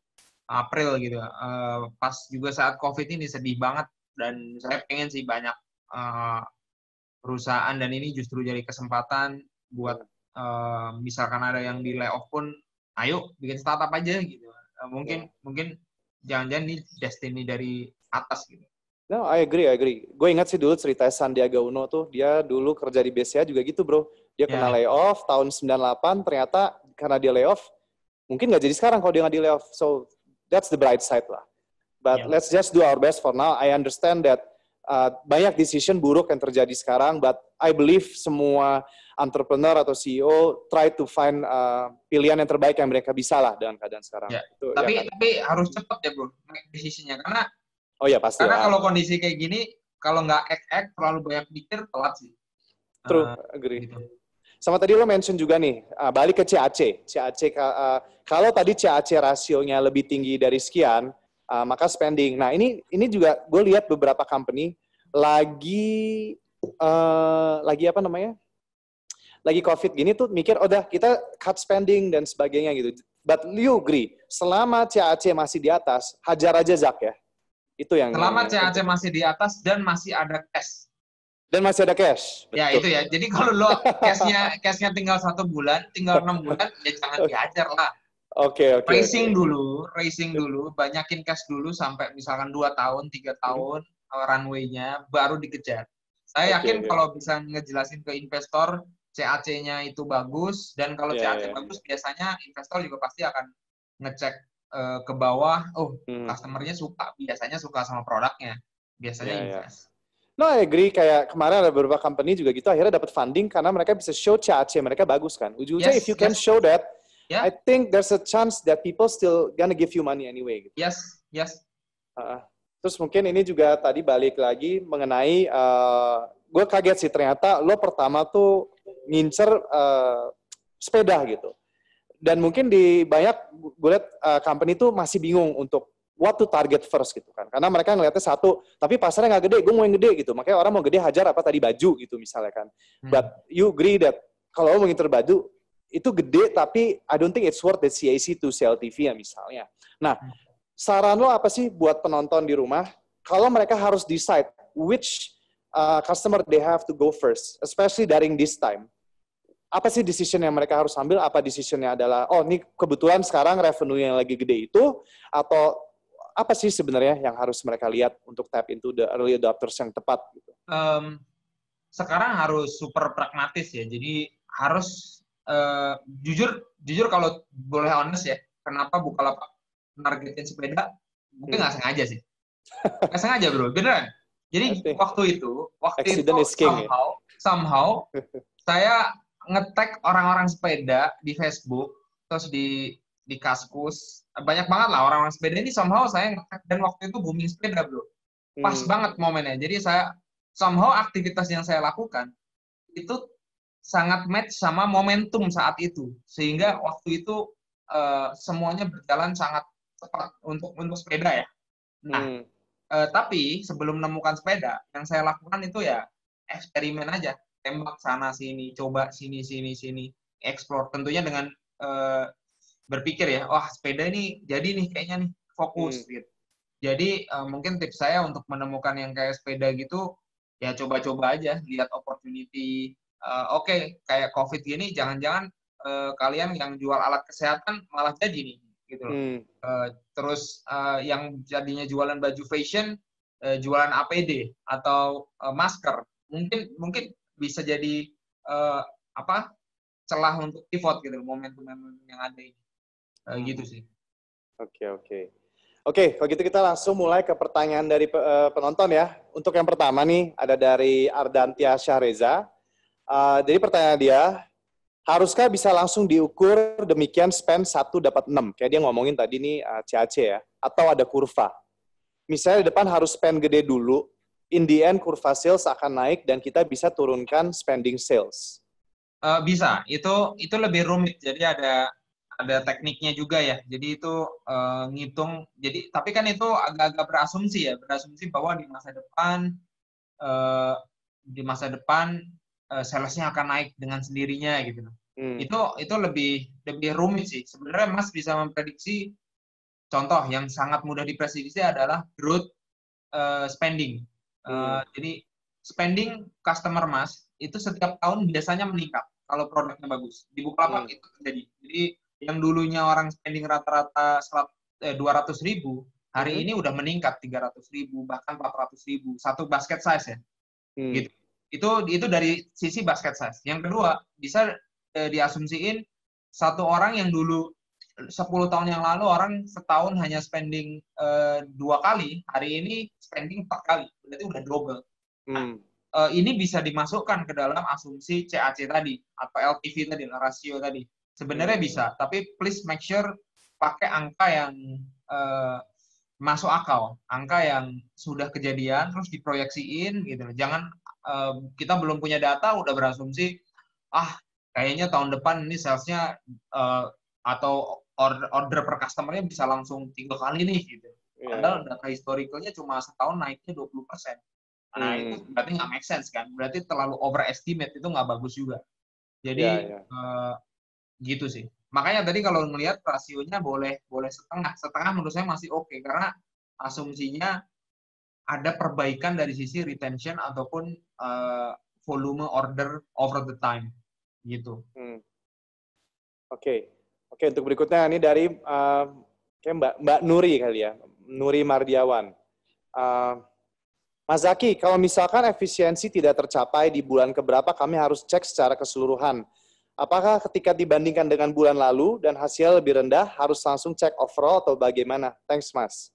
April gitu. Uh, pas juga saat COVID ini sedih banget dan saya pengen sih banyak uh, perusahaan dan ini justru jadi kesempatan buat uh, misalkan ada yang di layoff pun ayo bikin startup aja gitu uh, mungkin yeah. mungkin jangan-jangan ini destiny dari atas gitu No, I agree, I agree. Gue ingat sih dulu cerita Sandiaga Uno tuh, dia dulu kerja di BCA juga gitu bro. Dia yeah. kena layoff tahun 98, ternyata karena dia layoff, mungkin nggak jadi sekarang kalau dia nggak di layoff. So, that's the bright side lah. But yeah. let's just do our best for now. I understand that uh, banyak decision buruk yang terjadi sekarang, but I believe semua entrepreneur atau CEO try to find uh, pilihan yang terbaik yang mereka bisa lah dengan keadaan sekarang. Ya. Itu, tapi ya kan? tapi harus cepat ya bro, make decisionnya karena oh ya pasti. Karena ya. kalau kondisi kayak gini, kalau nggak act act terlalu banyak pikir telat sih. True, uh, agree. Gitu. Sama tadi lo mention juga nih, uh, balik ke CAC. CAC uh, kalau tadi CAC rasionya lebih tinggi dari sekian, uh, maka spending. Nah ini ini juga gue lihat beberapa company lagi uh, lagi apa namanya? Lagi COVID gini tuh mikir, oh dah kita cut spending dan sebagainya gitu. But you agree, selama CAC masih di atas, hajar aja Zak ya. Itu yang selama yang, CAC masih di atas dan masih ada cash. Dan masih ada cash. Ya, Betul. Itu ya. Jadi kalau lo cashnya cashnya tinggal satu bulan, tinggal enam bulan, ya jangan dihajar lah. Oke, okay, oke. Okay, racing okay. dulu, racing dulu, banyakin cash dulu sampai misalkan dua tahun, tiga hmm. tahun hmm. runway-nya baru dikejar. Saya yakin okay. kalau bisa ngejelasin ke investor CAC-nya itu bagus dan kalau yeah, CAC yeah. bagus biasanya investor juga pasti akan ngecek uh, ke bawah, oh hmm. customer-nya suka, biasanya suka sama produknya, biasanya yeah, invest. Yeah. No, I agree. Kayak kemarin ada beberapa company juga gitu, akhirnya dapat funding karena mereka bisa show CAC mereka bagus kan. Ujungnya yes, if you yes. can show that, yeah. I think there's a chance that people still gonna give you money anyway. Gitu. Yes, yes. Uh, terus mungkin ini juga tadi balik lagi mengenai, uh, gue kaget sih ternyata lo pertama tuh ngincer uh, sepeda gitu. Dan mungkin di banyak gue lihat uh, company tuh masih bingung untuk what to target first gitu kan. Karena mereka ngeliatnya satu, tapi pasarnya nggak gede, gue mau yang gede gitu. Makanya orang mau gede hajar apa tadi baju gitu misalnya kan. Hmm. But you agree that kalau lo mau ngincer baju, itu gede tapi I don't think it's worth the CAC to sell TV ya misalnya. Nah, saran lo apa sih buat penonton di rumah kalau mereka harus decide which uh, customer they have to go first, especially during this time. Apa sih decision yang mereka harus ambil? Apa decisionnya adalah, oh ini kebetulan sekarang revenue yang lagi gede itu, atau apa sih sebenarnya yang harus mereka lihat untuk tap into the early adopters yang tepat? Gitu? Um, sekarang harus super pragmatis ya, jadi harus uh, jujur jujur kalau boleh honest ya, kenapa Bukalapak nargetin sepeda? Mungkin Hmm. nggak sengaja sih. Nggak sengaja bro, beneran. Jadi waktu itu, waktu Accident itu king, ya? somehow, somehow saya ngetek orang-orang sepeda di Facebook, terus di di Kaskus, banyak banget lah orang-orang sepeda ini somehow saya ngetek dan waktu itu booming sepeda bro pas Hmm. banget momennya. Jadi saya somehow aktivitas yang saya lakukan itu sangat match sama momentum saat itu, sehingga waktu itu eh, semuanya berjalan sangat cepat untuk untuk sepeda ya. Nah, Hmm. eh, tapi sebelum menemukan sepeda, yang saya lakukan itu ya eksperimen aja, tembak sana sini, coba sini sini sini, explore. Tentunya dengan eh, berpikir ya, wah sepeda ini jadi nih kayaknya nih fokus Hmm. gitu. Jadi eh, mungkin tips saya untuk menemukan yang kayak sepeda gitu, ya coba-coba aja, lihat opportunity. Eh, Oke, kayak COVID gini, jangan-jangan eh, kalian yang jual alat kesehatan malah jadi nih, gitu loh. Hmm. Eh, terus eh, yang jadinya jualan baju fashion, eh, jualan APD atau eh, masker, mungkin mungkin bisa jadi eh, apa celah untuk pivot gitu, momentum-momentum yang ada ini, Eh, gitu sih. Oke, oke. Oke, kalau gitu kita langsung mulai ke pertanyaan dari pe- penonton ya. Untuk yang pertama nih, ada dari Ardantia Syahreza. Eh, jadi pertanyaan dia, haruskah bisa langsung diukur demikian spend 1 dapat 6? Kayak dia ngomongin tadi nih eh, CAC ya. Atau ada kurva. Misalnya di depan harus spend gede dulu, in the end kurva sales akan naik dan kita bisa turunkan spending sales. Eh, bisa, itu itu lebih rumit. Jadi ada ada tekniknya juga ya. Jadi itu eh, ngitung. Jadi tapi kan itu agak-agak berasumsi ya, berasumsi bahwa di masa depan eh, di masa depan eh, salesnya akan naik dengan sendirinya gitu. Hmm. Itu itu lebih lebih rumit sih. Sebenarnya Mas bisa memprediksi. Contoh yang sangat mudah diprediksi adalah growth eh, spending. Hmm. Jadi spending customer Mas itu setiap tahun biasanya meningkat kalau produknya bagus. Di Bukalapak Hmm. itu terjadi. Jadi yang dulunya orang spending rata-rata dua ratus ribu, hari Hmm. ini udah meningkat 300 ribu, bahkan 400 ribu. Satu basket size ya. Hmm. Gitu. Itu itu dari sisi basket size. Yang kedua, bisa eh, diasumsiin satu orang yang dulu 10 tahun yang lalu orang setahun hanya spending eh, dua kali, hari ini spending empat kali. Berarti udah double. Hmm. Eh, ini bisa dimasukkan ke dalam asumsi CAC tadi atau LTV tadi, rasio tadi. Sebenarnya Hmm. bisa, tapi please make sure pakai angka yang eh, masuk akal, angka yang sudah kejadian terus diproyeksiin gitu. Jangan kita belum punya data udah berasumsi ah kayaknya tahun depan ini salesnya eh, atau order, order per customernya bisa langsung tiga kali nih gitu. Iya. Padahal data historicalnya cuma setahun naiknya 20%. Nah, Hmm. itu berarti nggak make sense kan? Berarti terlalu overestimate, itu nggak bagus juga. Jadi, Iya, iya. eh, gitu sih. Makanya tadi kalau ngelihat rasionya boleh boleh setengah. Setengah menurut saya masih oke, karena asumsinya ada perbaikan dari sisi retention ataupun eh, volume order over the time. Gitu. Hmm. Oke, oke untuk berikutnya ini dari eh, kayak Mbak Mbak Nuri kali ya, Nuri Mardiawan. Eh, Mas Zaki, kalau misalkan efisiensi tidak tercapai di bulan keberapa, kami harus cek secara keseluruhan. Apakah ketika dibandingkan dengan bulan lalu dan hasil lebih rendah, harus langsung cek overall atau bagaimana? Thanks, Mas.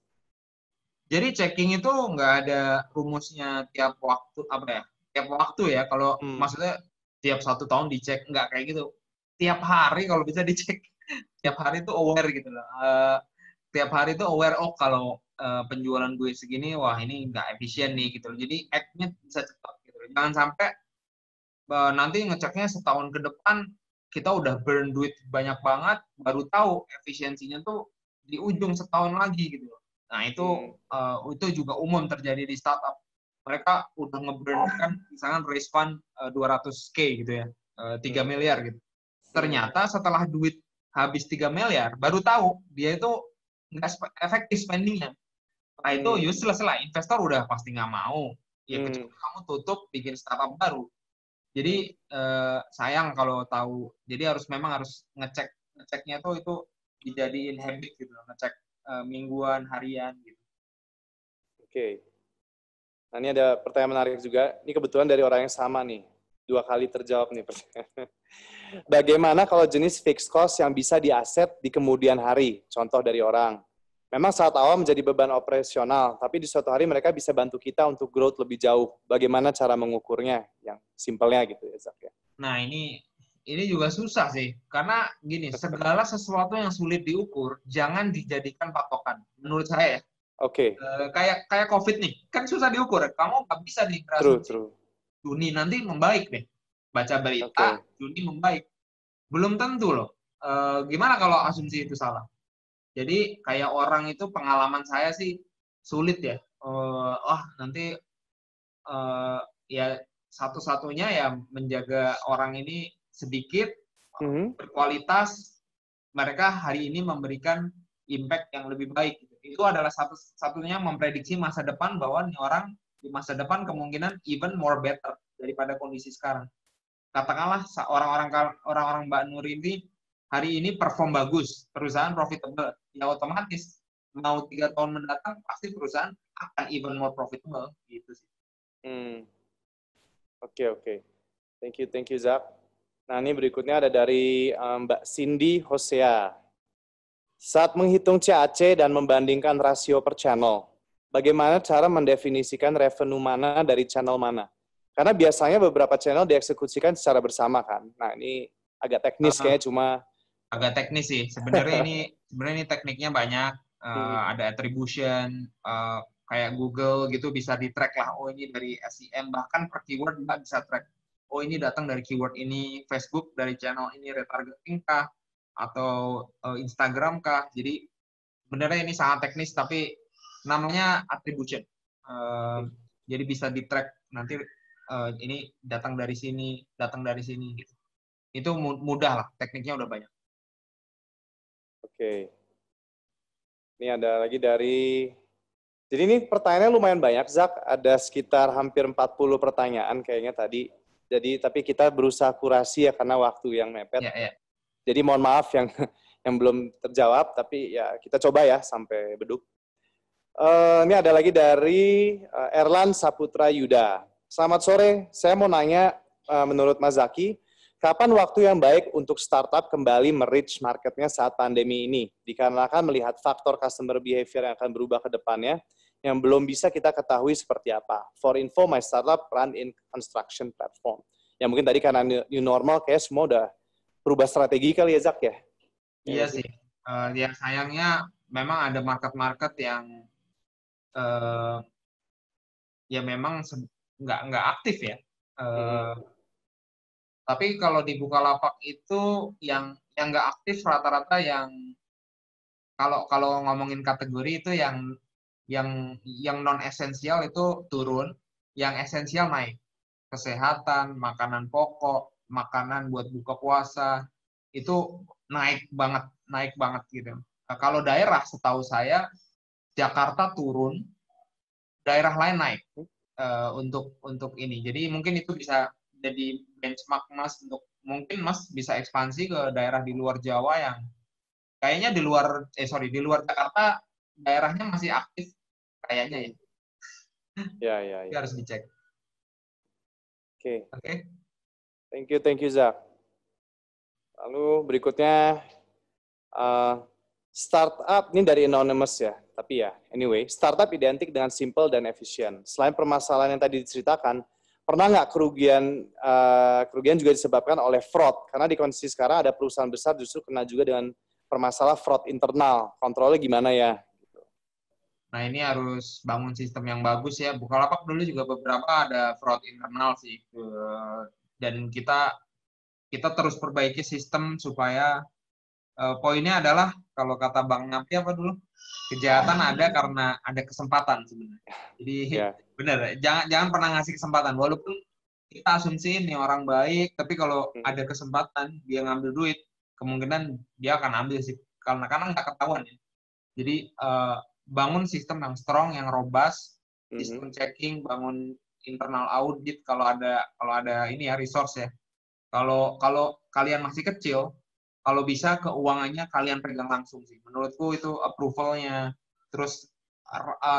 Jadi checking itu nggak ada rumusnya tiap waktu apa ya? Tiap waktu ya. Kalau Hmm. maksudnya tiap satu tahun dicek nggak kayak gitu. Tiap hari kalau bisa dicek. tiap hari itu aware gitu loh. Eh, tiap hari itu aware oh kalau eh, penjualan gue segini wah ini nggak efisien nih gitu loh. Jadi act-nya bisa cepat gitu. loh. Jangan sampai eh, nanti ngeceknya setahun ke depan kita udah burn duit banyak banget baru tahu efisiensinya tuh di ujung setahun lagi gitu loh. Nah, itu eh, itu juga umum terjadi di startup. Mereka udah ngeburn kan misalkan raise fund eh, 200k gitu ya. eh, 3 Hmm. miliar gitu. Ternyata setelah duit habis 3 miliar baru tahu dia itu nggak efektif spendingnya. Nah, itu Hmm. useless lah. Investor udah pasti nggak mau. Ya Hmm. kecuali kamu tutup bikin startup baru. Jadi eh, sayang kalau tahu. Jadi harus memang harus ngecek ngeceknya tuh itu dijadiin habit gitu, ngecek eh, mingguan, harian gitu. Oke. Nah, ini ada pertanyaan menarik juga. Ini kebetulan dari orang yang sama nih. dua kali terjawab nih pertanyaan. Bagaimana kalau jenis fixed cost yang bisa diaset di kemudian hari? Contoh dari orang. Memang saat awal menjadi beban operasional, tapi di suatu hari mereka bisa bantu kita untuk growth lebih jauh. Bagaimana cara mengukurnya? Yang simpelnya gitu ya, Zak ya. Nah, ini ini juga susah sih. Karena gini, segala sesuatu yang sulit diukur, jangan dijadikan patokan. Menurut saya ya. Oke. Okay. Uh, kayak kayak COVID nih, kan susah diukur. Kamu nggak bisa nih. True, true. Juni nanti membaik deh. Baca berita, okay. Juni membaik. Belum tentu loh. Uh, gimana kalau asumsi itu salah? Jadi kayak orang itu pengalaman saya sih sulit ya. Uh, oh nanti uh, ya satu-satunya ya menjaga orang ini sedikit mm-hmm. berkualitas. Mereka hari ini memberikan impact yang lebih baik. Itu adalah satu-satunya memprediksi masa depan bahwa nih orang di masa depan kemungkinan even more better daripada kondisi sekarang. Katakanlah orang-orang orang-orang Mbak Nur ini hari ini perform bagus, perusahaan profitable, ya otomatis mau tiga tahun mendatang pasti perusahaan akan even more profitable gitu sih. Hmm. Oke okay, oke. Okay. Thank you thank you Zak. Nah ini berikutnya ada dari um, Mbak Cindy Hosea. Saat menghitung CAC dan membandingkan rasio per channel, bagaimana cara mendefinisikan revenue mana dari channel mana? Karena biasanya beberapa channel dieksekusikan secara bersama kan. Nah ini agak teknis uh -huh. kayaknya cuma agak teknis sih. Sebenarnya ini sebenarnya ini tekniknya banyak. Uh, hmm. Ada attribution, uh, kayak Google gitu bisa di track lah. Oh ini dari SEM bahkan per keyword juga bisa track. Oh ini datang dari keyword ini, Facebook dari channel ini retargeting kah atau uh, Instagram kah. Jadi sebenarnya ini sangat teknis tapi namanya attribution. Uh. Jadi bisa di track nanti uh, ini datang dari sini, datang dari sini gitu. Itu mudah lah, tekniknya udah banyak. Oke. Ini ada lagi dari jadi ini pertanyaannya lumayan banyak, Zak. Ada sekitar hampir 40 pertanyaan kayaknya tadi. Jadi tapi kita berusaha kurasi ya karena waktu yang mepet. Ya, ya. Jadi mohon maaf yang yang belum terjawab, tapi ya kita coba ya sampai beduk. Uh, ini ada lagi dari uh, Erlan Saputra Yuda. Selamat sore, saya mau nanya uh, menurut Mas Zaki, Kapan waktu yang baik untuk startup kembali merich marketnya saat pandemi ini? Dikarenakan melihat faktor customer behavior yang akan berubah ke depannya, yang belum bisa kita ketahui seperti apa. For info, my startup run in construction platform. Ya mungkin tadi karena new normal, kayak semua udah berubah strategi kali ya, Zak ya? Iya sih. Uh, ya sayangnya memang ada market-market yang uh, ya memang nggak nggak aktif ya. Uh, hmm tapi kalau di Bukalapak itu yang yang nggak aktif rata-rata yang kalau kalau ngomongin kategori itu yang yang yang non esensial itu turun, yang esensial naik. Kesehatan, makanan pokok, makanan buat buka puasa itu naik banget, naik banget gitu. Nah, kalau daerah setahu saya Jakarta turun, daerah lain naik uh, untuk untuk ini. Jadi mungkin itu bisa jadi benchmark Mas untuk mungkin Mas bisa ekspansi ke daerah di luar Jawa yang kayaknya di luar eh sorry di luar Jakarta daerahnya masih aktif kayaknya ya. Ya ya. ya. harus dicek. Oke. Okay. Oke. Okay. Thank you thank you Zak. Lalu berikutnya uh, startup ini dari anonymous ya, tapi ya anyway startup identik dengan simple dan efisien. Selain permasalahan yang tadi diceritakan, pernah nggak kerugian uh, kerugian juga disebabkan oleh fraud karena di kondisi sekarang ada perusahaan besar justru kena juga dengan permasalahan fraud internal kontrolnya gimana ya nah ini harus bangun sistem yang bagus ya. Bukalapak dulu juga beberapa ada fraud internal sih. Dan kita kita terus perbaiki sistem supaya uh, poinnya adalah kalau kata bang Napi apa dulu? Kejahatan ada karena ada kesempatan sebenarnya. Jadi yeah bener jangan jangan pernah ngasih kesempatan. Walaupun kita asumsi ini orang baik tapi kalau hmm. ada kesempatan dia ngambil duit kemungkinan dia akan ambil sih. Karena karena nggak ketahuan ya. Jadi uh, bangun sistem yang strong yang robust hmm. sistem checking bangun internal audit kalau ada kalau ada ini ya resource ya kalau kalau kalian masih kecil kalau bisa keuangannya kalian pegang langsung sih menurutku itu approvalnya terus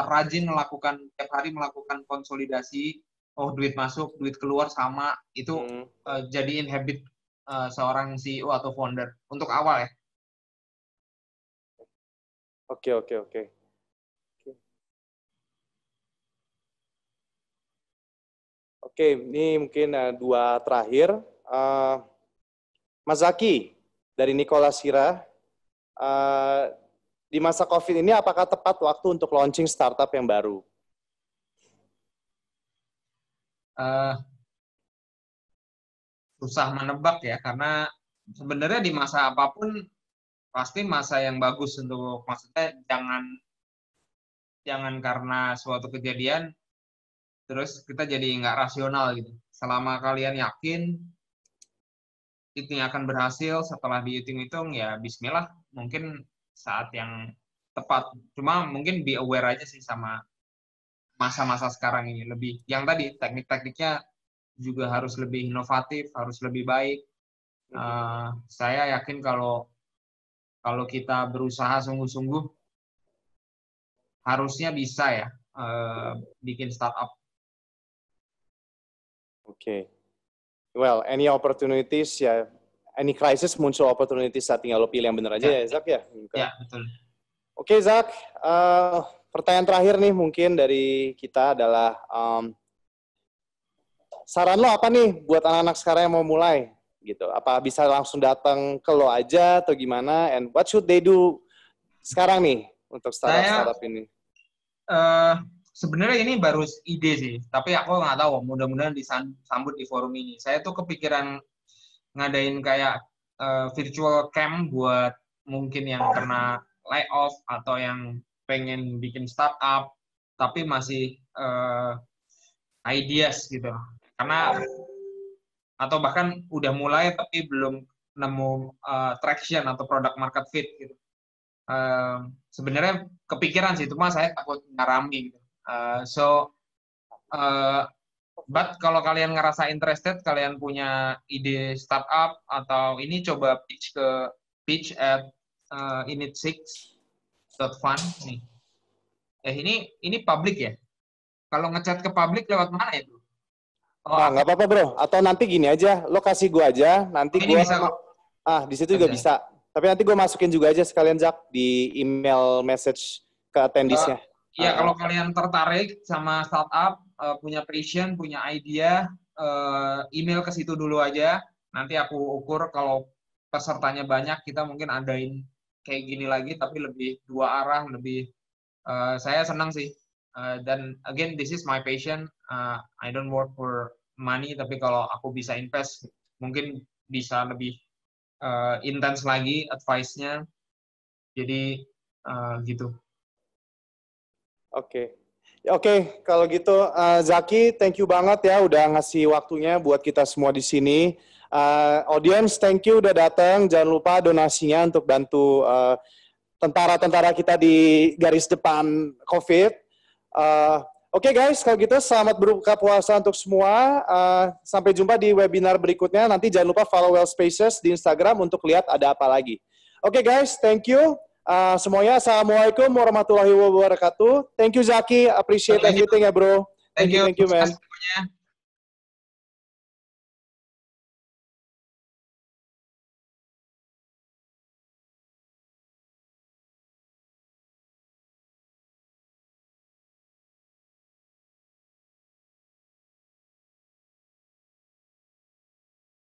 rajin melakukan tiap hari melakukan konsolidasi oh duit masuk, duit keluar sama itu hmm. uh, jadiin habit uh, seorang CEO atau founder untuk awal ya. Oke oke oke. Oke, ini mungkin uh, dua terakhir. Uh, Mas Zaki dari Nikola Sira, uh, di masa COVID ini apakah tepat waktu untuk launching startup yang baru? Uh, susah menebak ya, karena sebenarnya di masa apa pun pasti masa yang bagus untuk maksudnya jangan jangan karena suatu kejadian terus kita jadi nggak rasional gitu. Selama kalian yakin itu akan berhasil setelah dihitung-hitung ya Bismillah mungkin saat yang tepat. Cuma mungkin be aware aja sih sama masa-masa sekarang ini lebih yang tadi teknik-tekniknya juga harus lebih inovatif, harus lebih baik. Uh, saya yakin kalau kalau kita berusaha sungguh-sungguh harusnya bisa ya uh, bikin startup. Oke. Okay. Well, any opportunities ya, any crisis muncul opportunities saat tinggal lo pilih yang benar aja ya, ya Zak ya? Ya, betul. Oke okay, Zak, uh, pertanyaan terakhir nih mungkin dari kita adalah um, saran lo apa nih buat anak-anak sekarang yang mau mulai? gitu. Apa bisa langsung datang ke lo aja atau gimana? And what should they do sekarang nih untuk startup startup ini? Uh, Sebenarnya ini baru ide sih, tapi aku nggak tahu. Mudah-mudahan disambut di forum ini. Saya tuh kepikiran ngadain kayak uh, virtual camp buat mungkin yang kena layoff atau yang pengen bikin startup tapi masih uh, ideas gitu. Karena atau bahkan udah mulai tapi belum nemu uh, traction atau product market fit gitu. Uh, sebenarnya kepikiran sih, cuma saya takut ngarami gitu. Uh, so, uh, but kalau kalian ngerasa interested, kalian punya ide startup atau ini coba pitch ke pitch at uh, init6.fun nih. Eh ini ini public ya? Kalau ngechat ke public lewat mana itu? Oh, ah, nggak apa-apa bro. Atau nanti gini aja, lo kasih gue aja, nanti gue bisa ah di situ juga bisa. Tapi nanti gue masukin juga aja sekalian Jack di email message ke attendees-nya. Uh, ya uh, kalau kalian tertarik sama startup, uh, punya passion, punya idea, uh, email ke situ dulu aja. Nanti aku ukur kalau pesertanya banyak, kita mungkin adain kayak gini lagi, tapi lebih dua arah, lebih. Uh, saya senang sih Uh, dan again this is my passion. Uh, I don't work for money, tapi kalau aku bisa invest, mungkin bisa lebih uh, intens lagi advice-nya. Jadi uh, gitu. Oke. Okay. Oke, okay, kalau gitu uh, Zaki, thank you banget ya udah ngasih waktunya buat kita semua di sini. Uh, audience, thank you udah datang. Jangan lupa donasinya untuk bantu tentara-tentara uh, kita di garis depan COVID. Uh, Oke okay guys, kalau gitu selamat berbuka puasa untuk semua. Uh, sampai jumpa di webinar berikutnya. Nanti jangan lupa follow Well Spaces di Instagram untuk lihat ada apa lagi. Oke okay guys, thank you. Uh, semuanya, Assalamualaikum warahmatullahi wabarakatuh. Thank you Zaki, appreciate everything ya bro. Thank, thank you, thank you man.